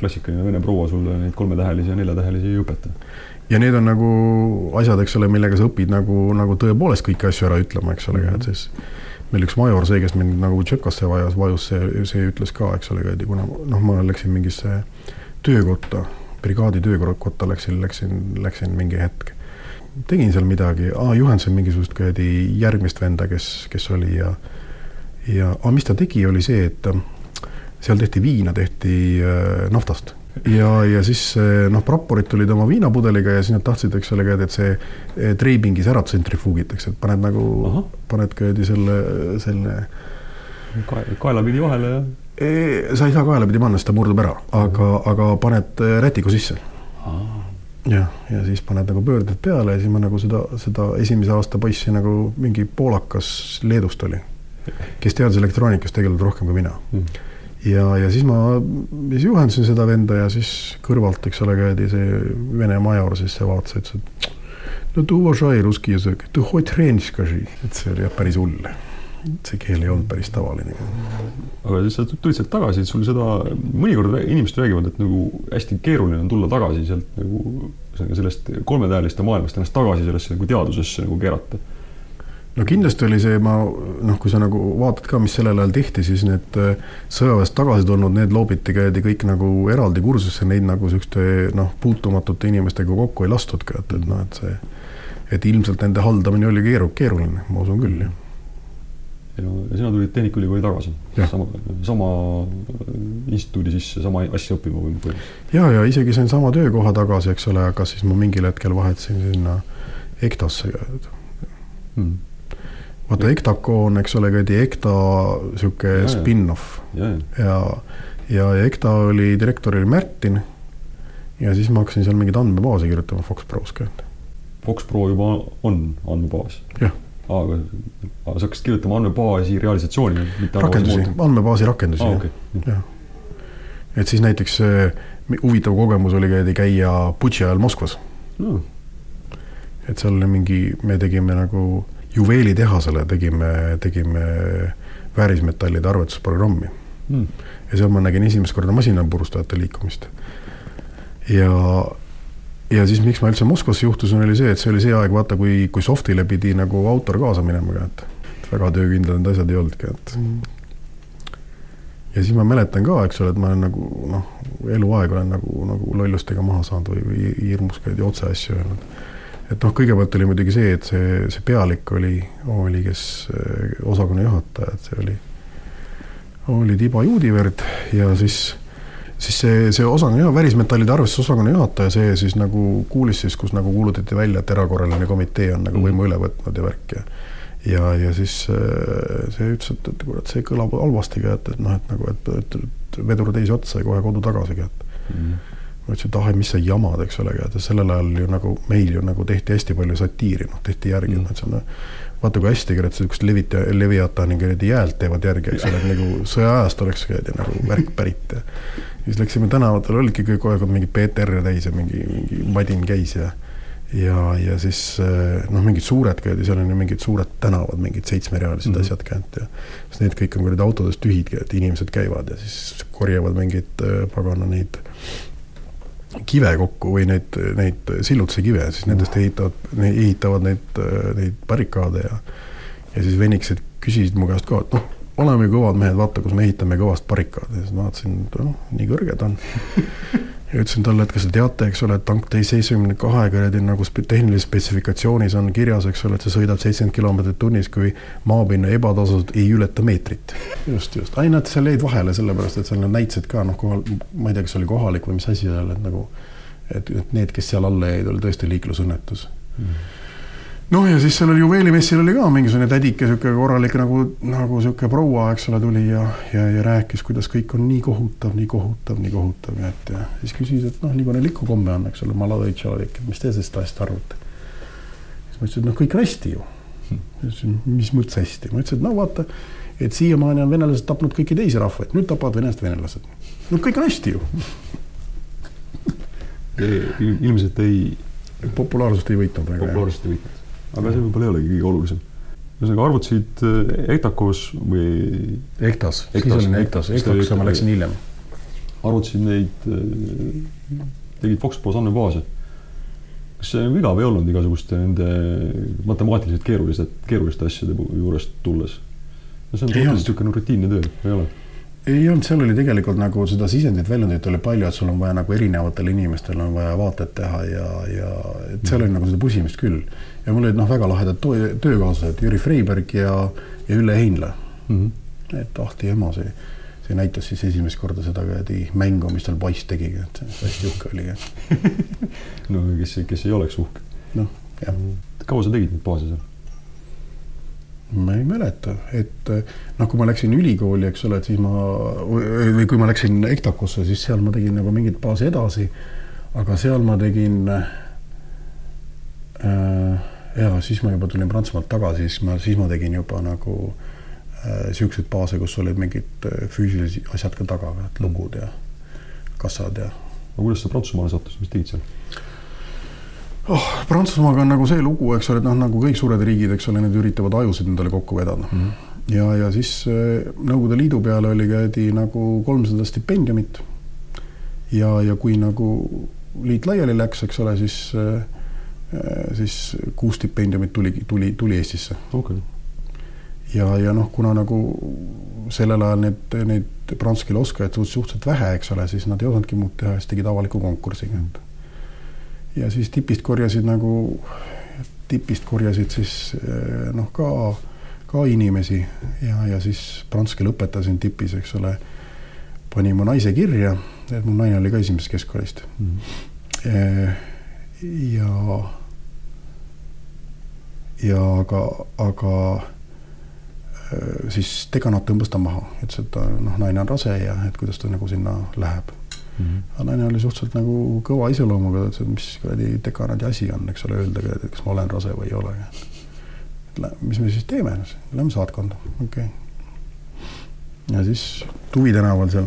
Klassikaline vene proua sulle neid kolmetähelisi ja neljatähelisi ei õpeta. ja need on nagu asjad, eks ole, millega sa õpid nagu, nagu tõepoolest kõiki asju ära ütlema, eks ole, et siis meil üks major, see, kes mind nagu Tšekasse vajas, vajus, see, see ütles ka, eks ole, kuna noh, ma läksin mingisse töökotta, brigaadi töökotta läksin, läksin, läksin mingi hetk. tegin seal midagi, juhendasin mingisugust kuradi järgmist venda, kes, kes oli ja ja, aga mis ta tegi, oli see, et seal tehti viina, tehti äh, naftast ja, ja siis äh, noh, praporid tulid oma viinapudeliga ja siis nad tahtsid, eks ole, et see äh, treipingis ära tsentrifuugitakse, et paned nagu, paned kuradi selle, selle Ka, kaelapidi vahele ja sa ei saa kaelapidi panna, sest ta murdub ära, aga, aga paned äh, rätiku sisse. jah, ja siis paned nagu pöörded peale ja siis ma nagu seda, seda esimese aasta poissi nagu mingi poolakas Leedust oli, kes teadis elektroonikast tegelikult rohkem kui mina mm. ja, ja siis ma siis juhendasin seda venda ja siis kõrvalt, eks ole, käidi see vene major sisse vaatas, ütles, et no tu уважай русский язык, tu хоть хрень скажи, et see oli jah päris hull. see keel ei olnud päris tavaline. aga siis sa tulid sealt tagasi, et sul seda, mõnikord inimesed räägivad, et nagu hästi keeruline on tulla tagasi sealt nagu ühesõnaga sellest kolmetäheliste maailmast ennast tagasi sellesse nagu teadusesse nagu keerata no kindlasti oli see, ma noh, kui sa nagu vaatad ka, mis sellel ajal tehti, siis need äh, sõjaväest tagasi tulnud, need loobiti, käidi kõik nagu eraldi kursusse, neid nagu niisuguste noh, puutumatute inimestega kokku ei lastudki, et, et noh, et see, et ilmselt nende haldamine oli keeru-, keeruline, ma usun küll, jah. Ja, sina tulid Tehnikaülikooli tagasi, sama, sama instituudi sisse, sama asja õppima või põhimõtteliselt? ja, ja isegi sain sama töökoha tagasi, eks ole, aga siis ma mingil hetkel vahetasin sinna EKTA-sse hmm vaata EKTACO on, eks ole, käidi EKTA sihuke spin-off ja, ja, ja, ja, ja EKTA oli, direktor oli Märtin. ja siis ma hakkasin seal mingeid andmebaase kirjutama Fox Pros ka. Fox Pro juba on andmebaas? jah. Aga, aga sa hakkasid kirjutama andmebaasi realisatsiooni? rakendusi, andmebaasi rakendusi ah,, okay. jah. et siis näiteks huvitav kogemus oli, käia Butši ajal Moskvas no.. et seal oli mingi, me tegime nagu juveelitehasele tegime, tegime väärismetallide arvutusprogrammi mm.. ja seal ma nägin esimest korda masinapurustajate liikumist. ja, ja siis, miks ma üldse Moskvasse juhtusin, oli see, et see oli see aeg, vaata, kui, kui Softile pidi nagu autor kaasa minema ka, et väga töökindlad need asjad ei olnudki, et mm.. ja siis ma mäletan ka, eks ole, et ma olen nagu noh, eluaeg olen nagu, nagu lollustega maha saanud või, või hirmus käidi otse asju öelnud. Et noh, kõigepealt oli muidugi see, et see, see pealik oli, oli, kes osakonna juhataja, et see oli, oli Tiba Juudiverd ja siis, siis see, see osakonna, välismetallide arvestusosakonna juhataja, see siis nagu kuulis siis, kus nagu kuulutati välja, et erakorraline komitee on nagu võimu üle võtnud ja värk ja ja, ja siis see ütles, et, et kurat, see kõlab halvasti ka, et, et noh, et nagu, et, et, et vedur teise otsa ja kohe kodu tagasi ka, et mm. ma ütlesin, et ah, mis sa jamad, eks ole, et sellel ajal ju nagu meil ju nagu tehti hästi palju satiiri, noh, tehti järgi mm., ma ütlesin, no vaata kui hästi, kurat, sihukest levita, Leviatani kuradi jäält teevad järgi, eks ole, nagu sõjaajast oleks kuradi nagu värk pärit ja siis läksime tänavatel, olidki kõik kogu aeg mingi PTR täis ja mingi, mingi madin käis ja ja, ja siis noh, mingid suured käidi, seal on ju mingid suured tänavad, mingid seitsmerealised mm -hmm. asjad käinud ja siis need kõik on kuradi autodest tühid, et inimesed käivad ja siis korjavad mingeid pagana neid kive kokku või neid, neid sillutuse kive, siis nendest ehitavad, ehitavad neid, neid barrikaade ja ja siis venikesed küsisid mu käest ka, et noh, oleme kõvad mehed, vaata, kus me ehitame kõvast barrikaade ja siis ma vaatasin, et noh, nii kõrged on. ja ütlesin talle, et kas te teate, eks ole, et tank T seitsmekümne kahe kuradi nagu tehnilises spetsifikatsioonis on kirjas, eks ole, et see sõidab seitsekümmend kilomeetrit tunnis, kui maapinna ebatasud ei ületa meetrit. just, just, ai nad seal jäid vahele, sellepärast et seal need näitused ka noh, kohal, ma ei tea, kas oli kohalik või mis asi seal, et nagu et, et need, kes seal alla jäid, oli tõesti liiklusõnnetus mm noh, ja siis sellel juveelimessil oli ka mingisugune tädike, niisugune korralik nagu, nagu niisugune proua, eks ole, tuli ja, ja, ja rääkis, kuidas kõik on nii kohutav, nii kohutav, nii kohutav ja et ja siis küsis, et noh, niisugune likukomme on, eks ole, et mis te sellest asjast arvate. siis ma ütlesin, et noh, kõik on hästi ju. mis mõttes hästi, ma ütlesin, et no vaata, et siiamaani on venelased tapnud kõiki teisi rahvaid, nüüd tapavad venelased venelased. no kõik on hästi ju. ilmselt ei. populaarsust ei võitnud väga. populaarsust ei võitnud aga see võib-olla ei olegi kõige olulisem. ühesõnaga arvutasid Ektakos või? Ektas, siis olin Ektas, Ektakosse ma läksin hiljem. arvutasid neid, tegid Foxpros andmebaase. kas see igav ei olnud igasuguste nende matemaatiliselt keerulised, keeruliste asjade juurest tulles? no see on suhteliselt niisugune rutiinne töö, ei ole? Ei olnud, seal oli tegelikult nagu seda sisendit, väljundit oli palju, et sul on vaja nagu erinevatel inimestel on vaja vaated teha ja, ja et seal oli nagu seda pusimist küll. ja mul olid noh, väga lahedad töökaaslased, Jüri Freiberg ja, ja Ülle Heinla mm. -hmm. et ahti ema, see, see näitas siis esimest korda seda kuradi mängu, mis tal poiss tegigi, et hästi uhke oli no kes, kes ei oleks uhke. noh, jah. kaua sa tegid neid baase seal? Ma ei mäleta, et noh, kui ma läksin ülikooli, eks ole, et siis ma või kui ma läksin EKTAK-usse, siis seal ma tegin nagu mingit baasi edasi. aga seal ma tegin äh,. ja siis ma juba tulin Prantsusmaalt tagasi, siis ma, siis ma tegin juba nagu äh, siukseid baase, kus olid mingid füüsilised asjad ka taga, et lugud ja kassad ja. aga kuidas sa Prantsusmaale sattusid, mis tegid seal? Oh, Prantsusmaaga on nagu see lugu, eks ole, et noh, nagu kõik suured riigid, eks ole, need üritavad ajusid endale kokku vedada mm. -hmm. ja, ja siis Nõukogude Liidu peale oli käidi nagu kolmsada stipendiumit. ja, ja kui nagu liit laiali läks, eks ole, siis, siis kuus stipendiumit tuli, tuli, tuli Eestisse okay.. ja, ja noh, kuna nagu sellel ajal need, neid prantsuse keele oskajaid suhteliselt vähe, eks ole, siis nad ei osanudki muud teha, siis tegid avaliku konkursiga mm. Ja siis tipist korjasid nagu, tipist korjasid siis noh, ka, ka inimesi ja, ja siis prantsuse keele õpetasin tipis, eks ole. panin mu naise kirja, et mu naine oli ka esimesest keskkoolist mm. -hmm. ja, ja aga, aga siis dekanat tõmbas ta maha, ütles, et ta noh, naine on rase ja et kuidas ta nagu sinna läheb mm. -hmm. aga naine oli suhteliselt nagu kõva iseloomuga, ta ütles, et mis kuradi dekanaadi asi on, eks ole, öelda, et kas ma olen rase või ei ole. mis me siis teeme, lähme saatkonda, okei okay.. ja siis Tuvi tänaval seal,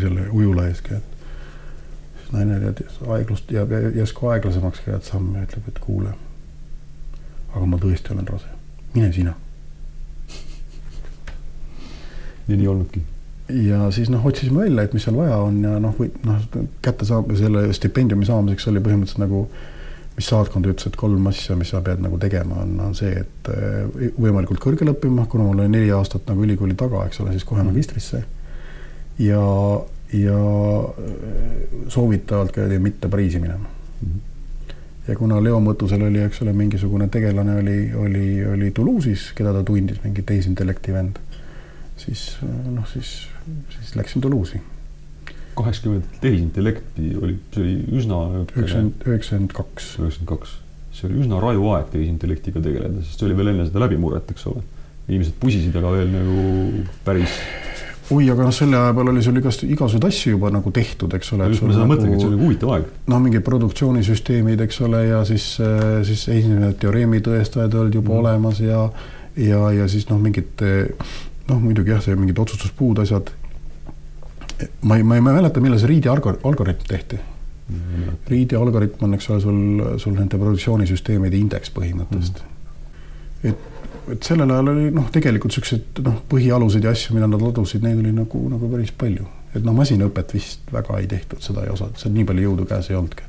selle ujula ees siis naine tead aeglust jääb järsku aeglasemaks käed samm ja ütleb, et kuule. aga ma tõesti olen rase, mine sina. ja nii olnudki ja siis noh, otsisime välja, et mis seal vaja on ja noh, või noh, kätte saab selle stipendiumi saamiseks oli põhimõtteliselt nagu, mis saatkond ütles, et kolm asja, mis sa pead nagu tegema, on, on see, et eh, võimalikult kõrgel õppima, kuna mul oli neli aastat nagu ülikooli taga, eks ole, siis kohe mm. magistrisse. ja, ja soovitavalt käidi mitte Pariisi minema mm. ja kuna Leo Mõttusel oli, eks ole, mingisugune tegelane oli, oli, oli Toulouse'is, keda ta tundis, mingi tehisintellekti vend siis noh, siis, siis läksin Toulouse'i. kaheksakümmend tehisintellekti oli, see oli üsna. üheksakümmend, üheksakümmend kaks. üheksakümmend kaks, see oli üsna raju aeg tehisintellektiga tegeleda, sest see oli veel enne seda läbimurret, eks ole. inimesed pusisid aga veel nagu päris oi, aga noh, selle aja peal oli sul igast, igasuguseid asju juba nagu tehtud, eks ole. just, ma seda nagu, mõtlengi, et see oli huvitav aeg. noh, mingid produktsioonisüsteemid, eks ole, ja siis, siis esimesed teoreemi tõestajad olid juba mm. olemas ja, ja, ja siis noh, mingid noh, muidugi jah, see mingid otsustuspuud, asjad. Ma ei, ma ei mäleta, millal see Reedi algoritm tehti mm.. Reedi algoritm on, eks ole, sul, sul nende produktsioonisüsteemide indeks põhimõtteliselt mm.. et, et sellel ajal oli noh, tegelikult siuksed noh, põhialused ja asju, mida nad ladusid, neid oli nagu, nagu päris palju. et noh, masinaõpet vist väga ei tehtud, seda ei osatud, seal nii palju jõudu käes ei olnudki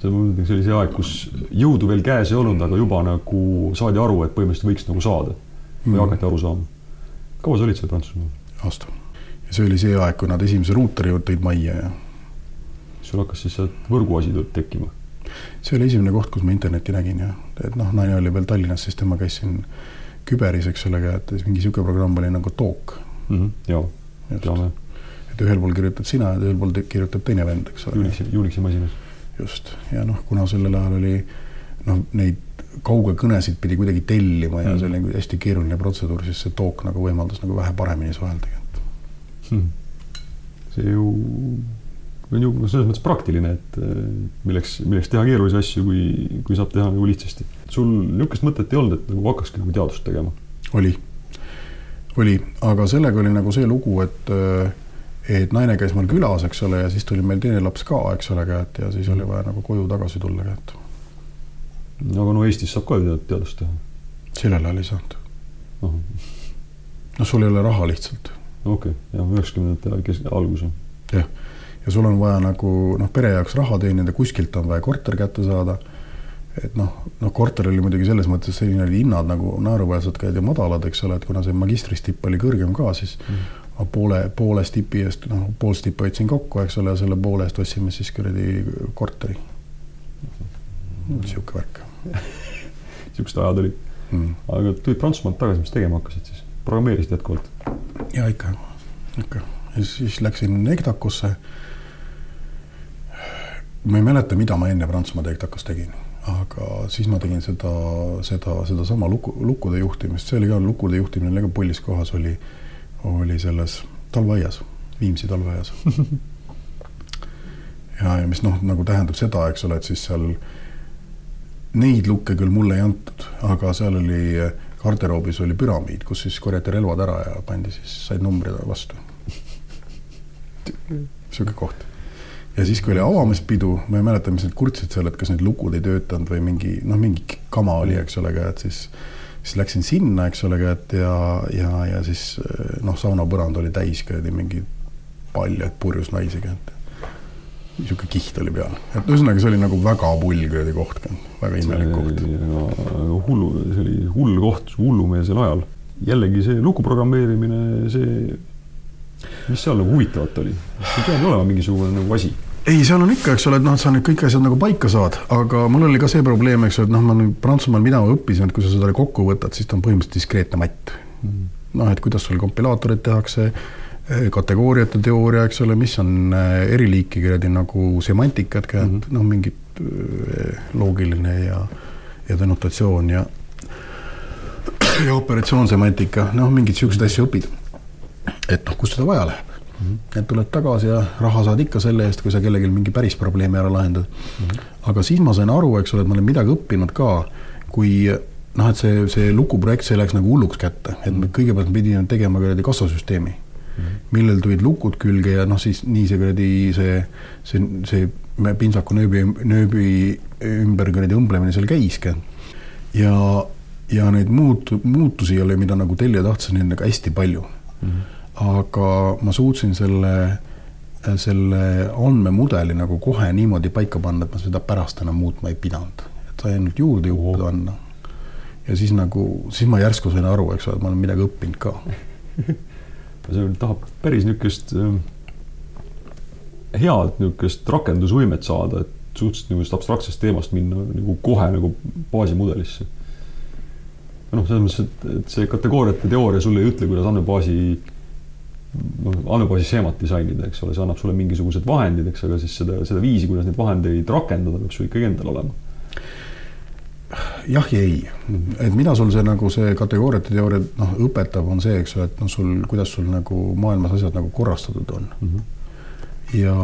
see oli see aeg, kus jõudu veel käes ei olnud, aga juba nagu saadi aru, et põhimõtteliselt võiks nagu saada või mm. hakati aru saama kaua sa olid seal Prantsusmaal? aasta. Ja see oli see aeg, kui nad esimese ruuteri tõid majja ja sul hakkas siis sealt võrguasi tekkima? see oli esimene koht, kus ma internetti nägin ja, et noh, naine oli veel Tallinnas, siis tema käis siin küberis, eks ole, et mingi niisugune programm oli nagu Talk mm. -hmm, jaa, teame. et ühel pool kirjutad sina ja teisel pool kirjutab teine vend, eks ole. Unixi, Unixi masinas. just, ja noh, kuna sellel ajal oli noh, neid kaugekõnesid pidi kuidagi tellima ja mm -hmm. see oli nagu hästi keeruline protseduur, siis see Talk nagu võimaldas nagu vähe paremini suhelda hmm.. see ju on ju selles mõttes praktiline, et milleks, milleks teha keerulisi asju, kui, kui saab teha nagu lihtsasti. sul niisugust mõtet ei olnud, et nagu hakkaski nagu teadust tegema? oli, oli, aga sellega oli nagu see lugu, et et naine käis mul külas, eks ole, ja siis tuli meil teine laps ka, eks ole, käed ja siis oli vaja nagu koju tagasi tulla, käed. aga no Eestis saab ka ju teadust teha. sellel ajal ei saanud. noh, sul ei ole raha lihtsalt. Okei okay., jah, üheksakümnendate kesk, algus. jah ja sul on vaja nagu noh, pere jaoks raha teenida, kuskilt on vaja korter kätte saada. et noh, noh, korter oli muidugi selles mõttes selline oli hinnad nagu naeruväärsed käid ja madalad, eks ole, et kuna see magistristipp oli kõrgem ka, siis mm. ma poole, poole stipi eest, noh, pool stippi hoidsin kokku, eks ole, ja selle poole eest ostsime siis kuradi korteri. sihuke värk sihukesed ajad olid mm.. aga tulid Prantsusmaalt tagasi, mis tegema hakkasid siis? programmeerisid jätkuvalt? Ja ikka, ikka. Ja siis läksin EGTAK-usse ma ei mäleta, mida ma enne Prantsusmaa Tektakas tegin, aga siis ma tegin seda, seda, sedasama luku, lukkude juhtimist, see oli ka, lukkude juhtimine oli ka pullis kohas, oli, oli selles talveaias, Viimsi talveaias. Ja, ja mis noh, nagu tähendab seda, eks ole, et siis seal neid lukke küll mulle ei antud, aga seal oli garderoobis oli püramiid, kus siis korjati relvad ära ja pandi siis, said numbrid vastu. niisugune koht ja siis, kui oli avamispidu, ma ei mäleta, mis nad kurtsid seal, et kas need lukud ei töötanud või mingi noh, mingi kama oli, eks ole, et siis, siis läksin sinna, eks ole, et ja, ja, ja siis noh, saunapõrand oli täis kuradi mingi paljaid purjus naisi, et niisugune kiht oli peal, et ühesõnaga, see oli nagu väga pull kuradi koht, väga imelik koht. hullu, see oli hull koht hullumeelsel ajal. jällegi see luku programmeerimine, see, mis seal nagu huvitavat oli? see peab olema mingisugune nagu asi ei, seal on ikka, eks ole, et noh, et sa nüüd kõik asjad nagu paika saad, aga mul oli ka see probleem, eks ole, et noh, ma nüüd Prantsusmaal, mida ma õppisin, et kui sa seda kokku võtad, siis ta on põhimõtteliselt diskreetne matt mm.. noh, et kuidas sul kompilaatorid tehakse, eh, kategooriate teooria, eks ole, mis on eh, eri liiki kuradi nagu semantikad, mm -hmm. noh, mingi eh, loogiline ja, ja denotatsioon ja ja operatsioonsemantika, noh, mingeid siukseid asju õpid. et noh, kust seda vaja läheb mm. -hmm. et tuled tagasi ja raha saad ikka selle eest, kui sa kellelgi mingi päris probleemi ära lahendad mm. -hmm. aga siis ma sain aru, eks ole, et ma olen midagi õppinud ka, kui noh, et see, see lukuprojekt, see läks nagu hulluks kätte, et me kõigepealt pidime tegema kuradi kassasüsteemi. Millel tulid lukud külge ja noh, siis nii see kuradi see, see, see pintsaku nööbi, nööbi ümber kuradi õmblemine seal käiski. ja, ja neid muut-, muutusi oli, mida nagu tellija tahtis, oli nagu hästi palju mm. -hmm aga ma suutsin selle, selle andmemudeli nagu kohe niimoodi paika panna, et ma seda pärast enam muutma ei pidanud. et sai ainult juurde juurde panna. ja siis nagu, siis ma järsku sain aru, eks ole, et ma olen midagi õppinud ka see tahab päris niisugust äh, head niisugust rakendusvõimet saada, et suhteliselt niisugust abstraktsest teemast minna nagu kohe nagu baasimudelisse. noh, selles mõttes, et, et see kategooriate teooria sulle ei ütle, kuidas andmebaasi noh, andmebaasi seemat disainida, eks ole, see annab sulle mingisugused vahendid, eks, aga siis seda, seda viisi, kuidas neid vahendeid rakendada, peab sul ikkagi endal olema. Jah ja ei, et mida sul see nagu see kategooriate teooria noh, õpetab, on see, eks ole, et noh, sul, kuidas sul nagu maailmas asjad nagu korrastatud on mm. -hmm. ja,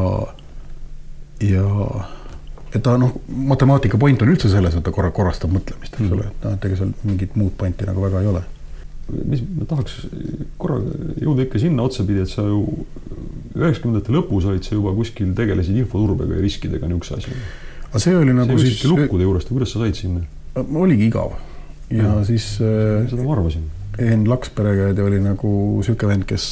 ja et ta noh, matemaatika point on üldse selles, et ta korra korrastab mõtlemist, eks ole, et noh, et ega seal mingit muud pointi nagu väga ei ole mis, ma tahaks korra jõuda ikka sinna otsapidi, et sa ju üheksakümnendate lõpus olid sa juba kuskil, tegelesid infoturbega ja riskidega, niisuguse asjaga. aga see oli nagu see siis lukkude juurest kuidas sa said sinna? Oligi igav ja, ja siis äh, seda ma arvasin. Enn Laksperega oli nagu niisugune vend, kes,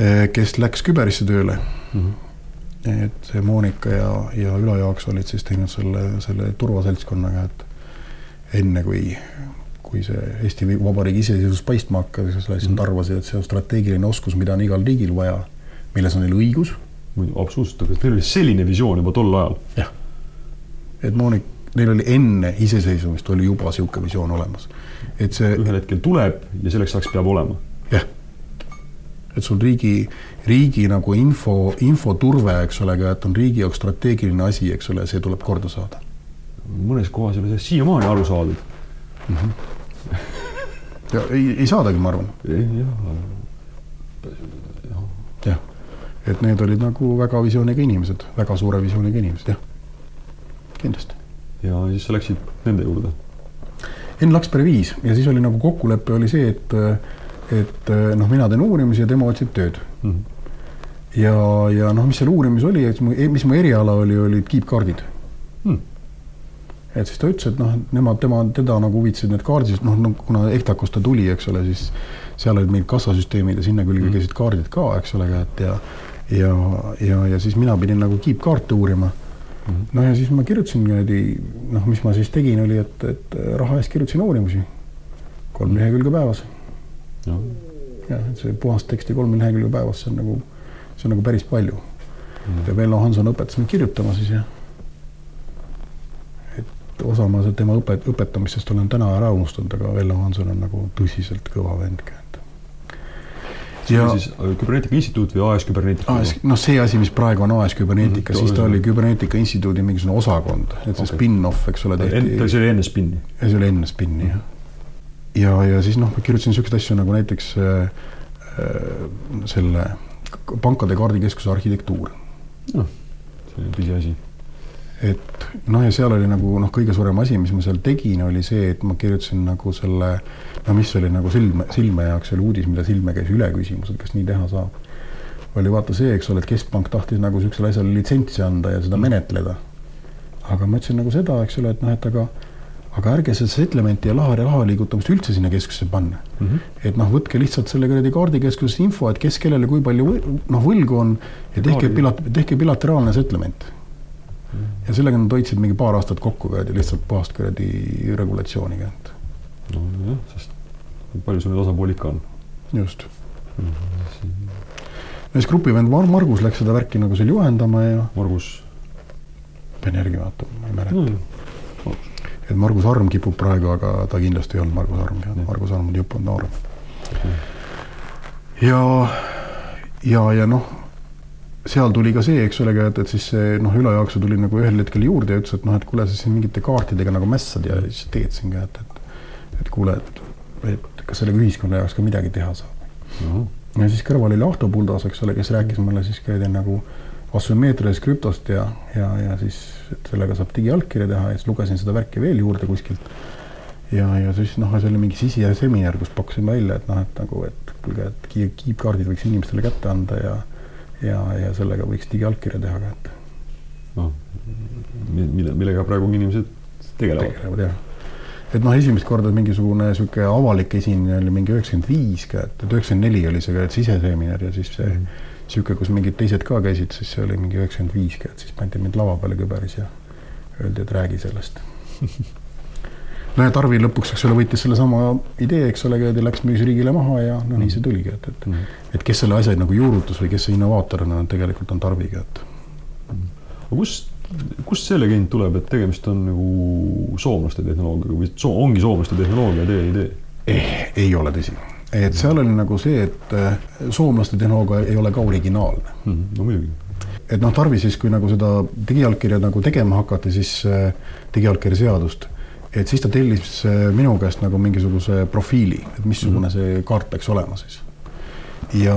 äh, kes läks küberisse tööle mm. -hmm. et Monika ja, ja Ülo Jaaks olid siis teinud selle, selle turvaseltskonnaga, et enne kui kui see Eesti Vabariigi iseseisvus paistma hakkas, siis Mhm. nad arvasid, et see on strateegiline oskus, mida on igal riigil vaja, milles on neil õigus. muidu absoluutselt, aga neil oli selline visioon juba tol ajal. jah, et Monik, neil oli enne iseseisvumist oli juba niisugune visioon olemas, et see ühel hetkel tuleb ja selleks ajaks peab olema. jah, et sul riigi, riigi nagu info, infoturve, eks ole, et on riigi jaoks strateegiline asi, eks ole, see tuleb korda saada. mõnes kohas ei ole sellest siiamaani aru saadud. ja ei, ei saadagi, ma arvan. jah, jah, et need olid nagu väga visiooniga inimesed, väga suure visiooniga inimesed, jah, kindlasti. Ja siis sa läksid nende juurde. Enn Lakspere viis ja siis oli nagu kokkulepe oli see, et, et noh, mina teen uurimusi ja tema otsib tööd mm. -hmm. ja, ja noh, mis seal uurimis oli, et mis mu eriala oli, olid kiipkaardid Mm. et siis ta ütles, et noh, nemad, tema, teda nagu huvitasid need kaardid, noh no, kuna Ehtakust ta tuli, eks ole, siis seal olid mingid kassasüsteemid ja sinna külge Mhm. käisid kaardid ka, eks ole, et ja ja, ja, ja siis mina pidin nagu kiipkaarte uurima. No ja siis ma kirjutasin niimoodi, noh, mis ma siis tegin, oli, et, et raha eest kirjutasin uurimusi. kolm lehekülge päevas. jah, jah, et see puhast teksti kolm lehekülge päevas, see on nagu, see on nagu päris palju mm.. ja Vello Hanson õpetas mind kirjutama siis ja. et osa ma tema õpet-, õpetamisest olen täna ära unustanud, aga Vello Hanson on nagu tõsiselt kõva vend ja siis äh, Küberneetika Instituut või AS Küberneetika AS, noh, see asi, mis praegu on AS Küberneetika mm, siis ta oli Küberneetika Instituudi mingisugune osakond, et see Okei. spin-off, eks ole, tehti. see oli enne spinni. see oli enne spinni jah. ja, ja siis noh, ma kirjutasin niisuguseid asju nagu näiteks äh, äh, selle pankade kaardikeskuse arhitektuur. noh, see on pisiasi. Et noh, ja seal oli nagu noh, kõige suurem asi, mis ma seal tegin, oli see, et ma kirjutasin nagu selle, no mis oli nagu silme, silme jaoks oli uudis, mille silme käis üle küsimus, et kas nii teha saab. oli vaata see, eks ole, et keskpank tahtis nagu niisugusele asjale litsentsi anda ja seda menetleda. aga ma ütlesin nagu seda, eks ole, et noh, et aga aga ärge seda settlement'i ja laha ja raha liigutamist üldse sinna keskusesse panna mm. -hmm. et noh, võtke lihtsalt selle kuradi kaardikeskuses info, et kes kellele kui palju noh, võlgu on ja tehke pilat-, tehke bilateraalne settlement ja sellega nad hoidsid mingi paar aastat kokku kuradi lihtsalt puhast kuradi regulatsiooniga, nojah, sest palju sul neid osapooli ikka on? just. no siis grupivend Mar Margus läks seda värki nagu seal juhendama ja Margus pean järgi vaatama, ma ei mäleta no,. et Margus Arm kipub praegu, aga ta kindlasti ei olnud Margus Arm, Margus Arm on jupp olnud noorem. ja, ja, ja noh, seal tuli ka see, eks ole, et, et siis see noh, ülejaoksu tuli nagu ühel hetkel juurde ja ütles, et noh, et kuule, sa siin mingite kaartidega nagu mässad ja siis teed siin ka, et, et, et kuule, et, et kas sellega ühiskonna jaoks ka midagi teha saab. ja siis kõrval oli Ahto Puldas, eks ole, kes rääkis mulle siis ka nagu asümmeetrilisest krüptost ja, ja, ja siis et sellega saab digiallkirja teha ja siis lugesin seda värki veel juurde kuskilt. ja, ja siis noh, see oli mingi siseseminar, kus pakkusin välja, et noh, et nagu, et kuulge, et kiip, kiipkaardid võiks inimestele kätte anda ja ja, ja sellega võiks digiallkirja teha ka, et. noh, mille, millega praegu inimesed tegelevad. tegelevad jah et noh, esimest korda mingisugune sihuke avalik esinemine oli mingi üheksakümmend viis ka, et üheksakümmend neli oli see ka, et siseseminar ja siis see mm -hmm. kus mingid teised ka käisid, siis see oli mingi üheksakümmend viis ka, et siis pandi mind lava peale küberis ja öeldi, et räägi sellest ja Tarvi lõpuks, eks ole, võttis sellesama idee, eks ole, ja läks müüs riigile maha ja no nii see tuligi, et, et mm, et kes selle asja nagu juurutas või kes see innovaator on, tegelikult on Tarviga, et. aga kust, kust see legend tuleb, et tegemist on nagu soomlaste tehnoloogiaga või so, ongi soomlaste tehnoloogia teie idee eh,? ei ole tõsi, et seal oli nagu see, et äh, soomlaste tehnoloogia ei ole ka originaalne mm. no muidugi et noh, Tarvi siis, kui nagu seda digiallkirja nagu tegema hakati, siis äh, digiallkirja seadust et siis ta tellis minu käest nagu mingisuguse profiili, et missugune -hmm. see kaart peaks olema siis. ja,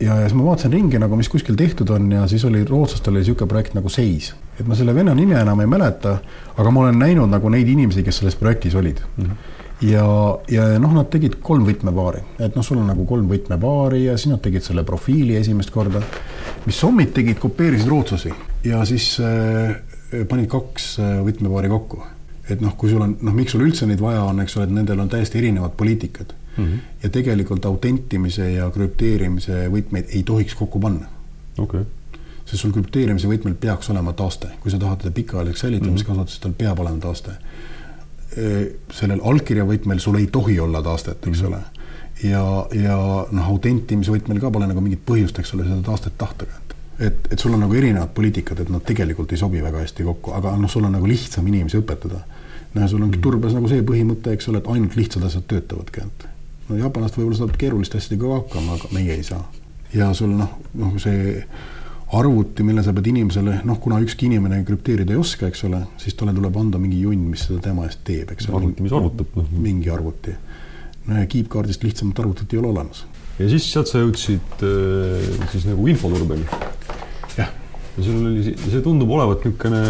ja, ja siis ma vaatasin ringi nagu, mis kuskil tehtud on ja siis oli rootslastel oli niisugune projekt nagu Seis, et ma selle venna nime enam ei mäleta, aga ma olen näinud nagu neid inimesi, kes selles projektis olid mm. -hmm ja, ja noh, nad tegid kolm võtmepaari, et noh, sul on nagu kolm võtmepaari ja siis nad tegid selle profiili esimest korda. mis sommid tegid, kopeerisid rootslasi ja siis äh, panid kaks äh, võtmepaari kokku et noh, kui sul on, noh, miks sul üldse neid vaja on, eks ole, et nendel on täiesti erinevad poliitikad mm. -hmm. ja tegelikult autentimise ja krüpteerimise võtmeid ei tohiks kokku panna. okei okay. sest sul krüpteerimise võtmel peaks olema taaste, kui sa tahad teda pikaajaliseks säilitamist mm -hmm. kasutada, siis tal peab olema taaste. sellel allkirjavõtmel sul ei tohi olla taastet, eks mm -hmm. ole. ja, ja noh, autentimisvõtmel ka pole nagu mingit põhjust, eks ole, seda taastet tahta ka et, et sul on nagu erinevad poliitikad, et nad tegelikult ei sobi väga hästi kokku, aga noh, sul on nagu lihtsam inimesi õpetada. no ja sul ongi turbes nagu see põhimõte, eks ole, et ainult lihtsad asjad töötavadki, et no jaapanlased võib-olla saavad keeruliste asjadega ka hakkama, aga meie ei saa. ja sul noh, noh see arvuti, mille sa pead inimesele, noh, kuna ükski inimene krüpteerida ei oska, eks ole, siis talle tuleb anda mingi junn, mis seda tema eest teeb, eks ole. arvuti, mis arvutab. mingi arvuti. no ja kiipkaardist lihtsamat arvutit ei ole olemas. Ja siis sealt sa jõudsid äh, siis nagu infoturbeni. jah. ja sul oli, see tundub olevat niisugune,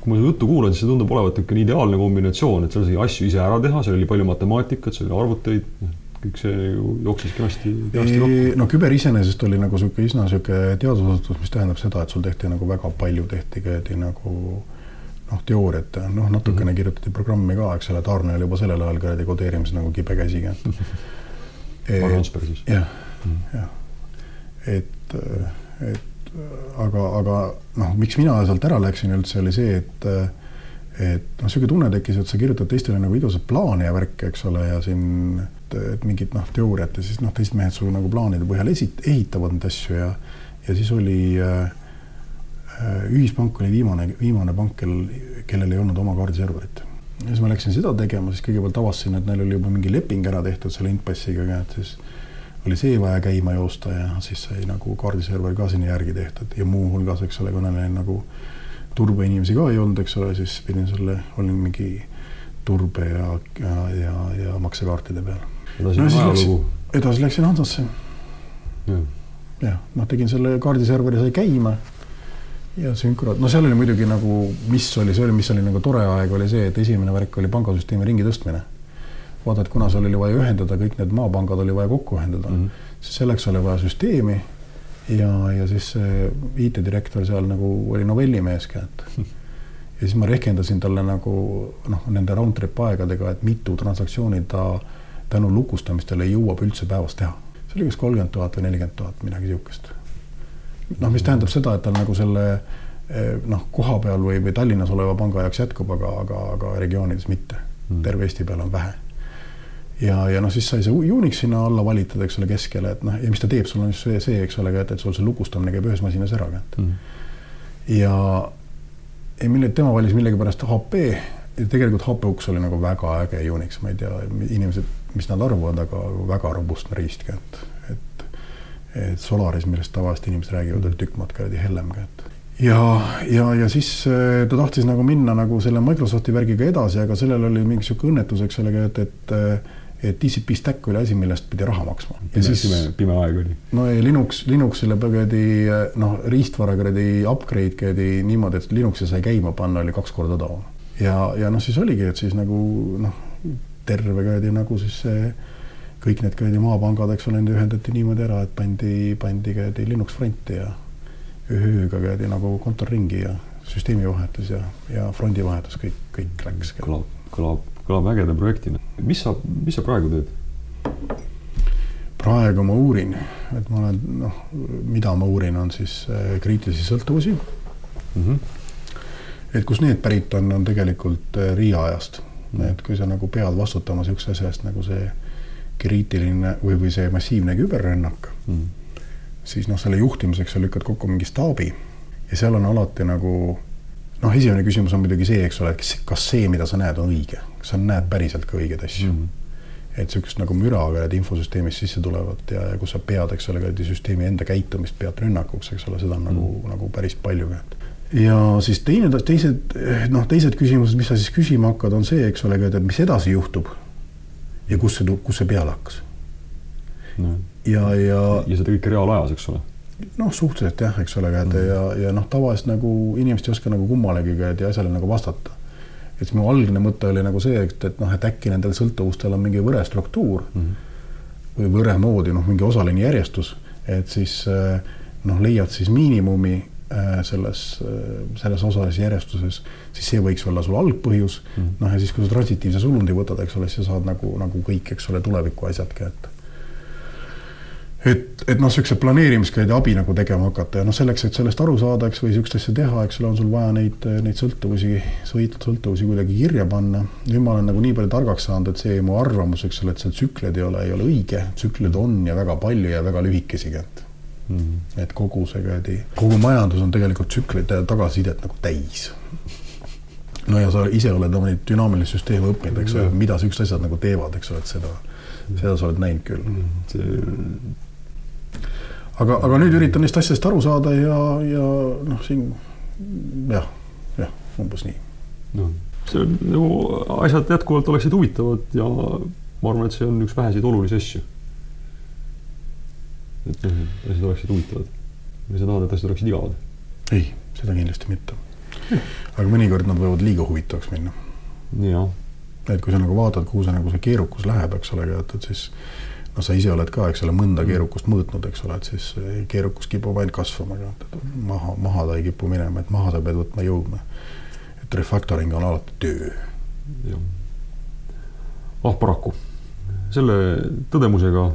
kui ma su juttu kuulan, siis see tundub olevat niisugune ideaalne kombinatsioon, et seal sai asju ise ära teha, seal oli palju matemaatikat, seal oli arvuteid kõik see ju jooksis kenasti, kenasti kokku. no küber iseenesest oli nagu niisugune üsna niisugune teadusasutus, mis tähendab seda, et sul tehti nagu väga palju tehti käidi nagu noh, teooriat noh, natukene -hmm. kirjutati programmi ka, eks ole, Taarne oli juba sellel ajal kuradi kodeerimis nagu kibe käsiga jah, mhm. jah, et, et aga, aga noh, miks mina sealt ära läksin üldse, oli see, et et noh, niisugune tunne tekkis, et sa kirjutad teistele nagu ilusat plaani ja värki, eks ole, ja siin et mingit noh, teooriat ja siis noh, teised mehed sul nagu plaanide põhjal esit-, ehitavad neid asju ja, ja siis oli äh, ühispank oli viimane, viimane pank, kel, kellel ei olnud oma kaardiserverit. ja siis ma läksin seda tegema, siis kõigepealt avastasin, et neil oli juba mingi leping ära tehtud selle Intpassiga, et siis oli see vaja käima joosta ja siis sai nagu kaardiserver ka sinna järgi tehtud ja muuhulgas, eks ole, kuna neil nagu turbeinimesi ka ei olnud, eks ole, siis pidin selle, olin mingi turbe ja, ja, ja, ja maksekaartide peal no, ajalugu. edasi läksin Hansasse. jah, noh, tegin selle kaardiserveri, sai käima ja sünkro, no seal oli muidugi nagu, mis oli, see oli, mis oli nagu tore aeg, oli see, et esimene värk oli pangasüsteemi ringi tõstmine. vaata, et kuna seal oli vaja ühendada, kõik need maapangad oli vaja kokku ühendada mm, -hmm. siis selleks oli vaja süsteemi ja, ja siis IT-direktor seal nagu oli novellimees ka, et ja siis ma rehkendasin talle nagu noh, nende round-trip aegadega, et mitu transaktsiooni ta tänu lukustamistele jõuab üldse päevas teha. see oli kas kolmkümmend tuhat või nelikümmend tuhat, midagi niisugust. Noh, mis tähendab seda, et tal nagu selle eh, noh, koha peal või, või Tallinnas oleva panga jaoks jätkub, aga, aga, aga regioonides mitte mm.. terve Eesti peal on vähe. ja, ja noh, siis sai see Unix sinna alla valitud, eks ole, keskele, et noh, ja mis ta teeb, sul on just see, see, eks ole, et, et sul see lukustamine käib ühes masinas ära et mm. ja, ja mille, tema valis millegipärast HP ja tegelikult HP-uks oli nagu väga äge Unix, ma ei tea, inimesed mis nad arvavad, aga väga robustne riist ka, et, Solaris, millest tavaliselt inimesed räägivad, oli tükk maad kuradi hellem ka, et ja, ja, ja siis äh, ta tahtis nagu minna nagu selle Microsofti värgiga edasi, aga sellel oli mingi sihuke õnnetus, eks ole, et, et äh, et TCP stack oli asi, millest pidi raha maksma. ja siis pime, pime aeg oli. no ei, Linux, Linuxile kuradi noh, riistvara kuradi upgrade käidi niimoodi, et Linuxi sai käima panna, oli kaks korda odavam. ja, ja noh, siis oligi, et siis nagu noh, terve kuradi nagu siis see kõik need kuradi maapangad, eks ole, ühendati niimoodi ära, et pandi, pandi kuradi Linux fronti ja ÜHÜ-ga kuradi nagu kontor ringi ja süsteemi vahetus ja, ja frondi vahetus, kõik, kõik läks. kõlab, kõlab, kõlab ägeda projektina. mis sa, mis sa praegu teed? praegu ma uurin, et ma olen, noh, mida ma uurin, on siis äh, kriitilisi sõltuvusi mm. -hmm. et kust need pärit on, on tegelikult äh, Riia ajast et kui sa nagu pead vastutama niisuguse asja eest nagu see kriitiline või, või see massiivne küberrünnak mm., siis noh, selle juhtimiseks sa lükkad kokku mingi staabi ja seal on alati nagu noh, esimene küsimus on muidugi see, eks ole, kas, see, mida sa näed, on õige, kas sa näed päriselt ka õigeid asju mm. -hmm. et niisugust nagu müra ka infosüsteemist sisse tulevat ja, ja kus sa pead, eks ole, süsteemi enda käitumist pead rünnakuks, eks ole, seda on mm. nagu, nagu päris palju ka, ja siis teine, teised noh, teised küsimused, mis sa siis küsima hakkad, on see, eks ole, et mis edasi juhtub. Ja kus see, kus see peale hakkas no.. ja, ja. ja seda kõike reaalajas, eks ole. noh, suhteliselt jah, eks ole, et mm. ja, ja noh, tavaliselt nagu inimesed ei oska nagu kummalegi ja asjale nagu vastata. et mu algne mõte oli nagu see, et, et noh, et äkki nendel sõltuvustel on mingi võre struktuur mm. või võre moodi noh, mingi osaline järjestus, et siis noh, leiad siis miinimumi selles, äh, selles osalises järjestuses, siis see võiks olla sul algpõhjus mm. -hmm. noh, ja siis, kui sa transitiivse sulundi võtad, eks ole, siis sa saad nagu, nagu kõik, eks ole, tuleviku asjad kätte. et, et noh, niisuguse planeerimiskäide abi nagu tegema hakata ja noh, selleks, et sellest aru saada, eks, või niisugust asja teha, eks ole, on sul vaja neid, neid sõltuvusi, sõltuvusi kuidagi kirja panna. nüüd ma olen nagu nii palju targaks saanud, et see mu arvamus, eks ole, et seal tsükleid ei ole, ei ole õige, tsükleid on ja väga palju ja väga lühikesigi, et mm. et kogu see kuradi, kogu majandus on tegelikult tsüklite tagasisidet nagu täis no ja sa ise oled oma neid dünaamilisi süsteeme õppinud, eks ole, mida siuksed asjad nagu teevad, eks ole, et seda, seda sa oled näinud küll. see aga, aga nüüd üritan neist asjadest aru saada ja, ja noh, siin jah, jah, umbes nii. noh, see on nagu asjad jätkuvalt oleksid huvitavad ja ma arvan, et see on üks väheseid olulisi asju. Et noh, asjad oleksid huvitavad. või sa tahad, et asjad oleksid igavad? ei, seda kindlasti mitte. aga mõnikord nad võivad liiga huvitavaks minna. jah. et kui sa nagu vaatad, kuhu see nagu see keerukus läheb, eks ole, et, et siis noh, sa ise oled ka, eks ole, mõnda mm. keerukust mõõtnud, eks ole, et siis keerukus kipub ainult kasvama, maha, maha ta ei kipu minema, et maha sa pead võtma jõudma. et refactoring on alati töö. ah paraku, selle tõdemusega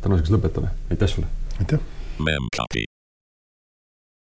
tänaseks lõpetame, aitäh sulle. aitäh.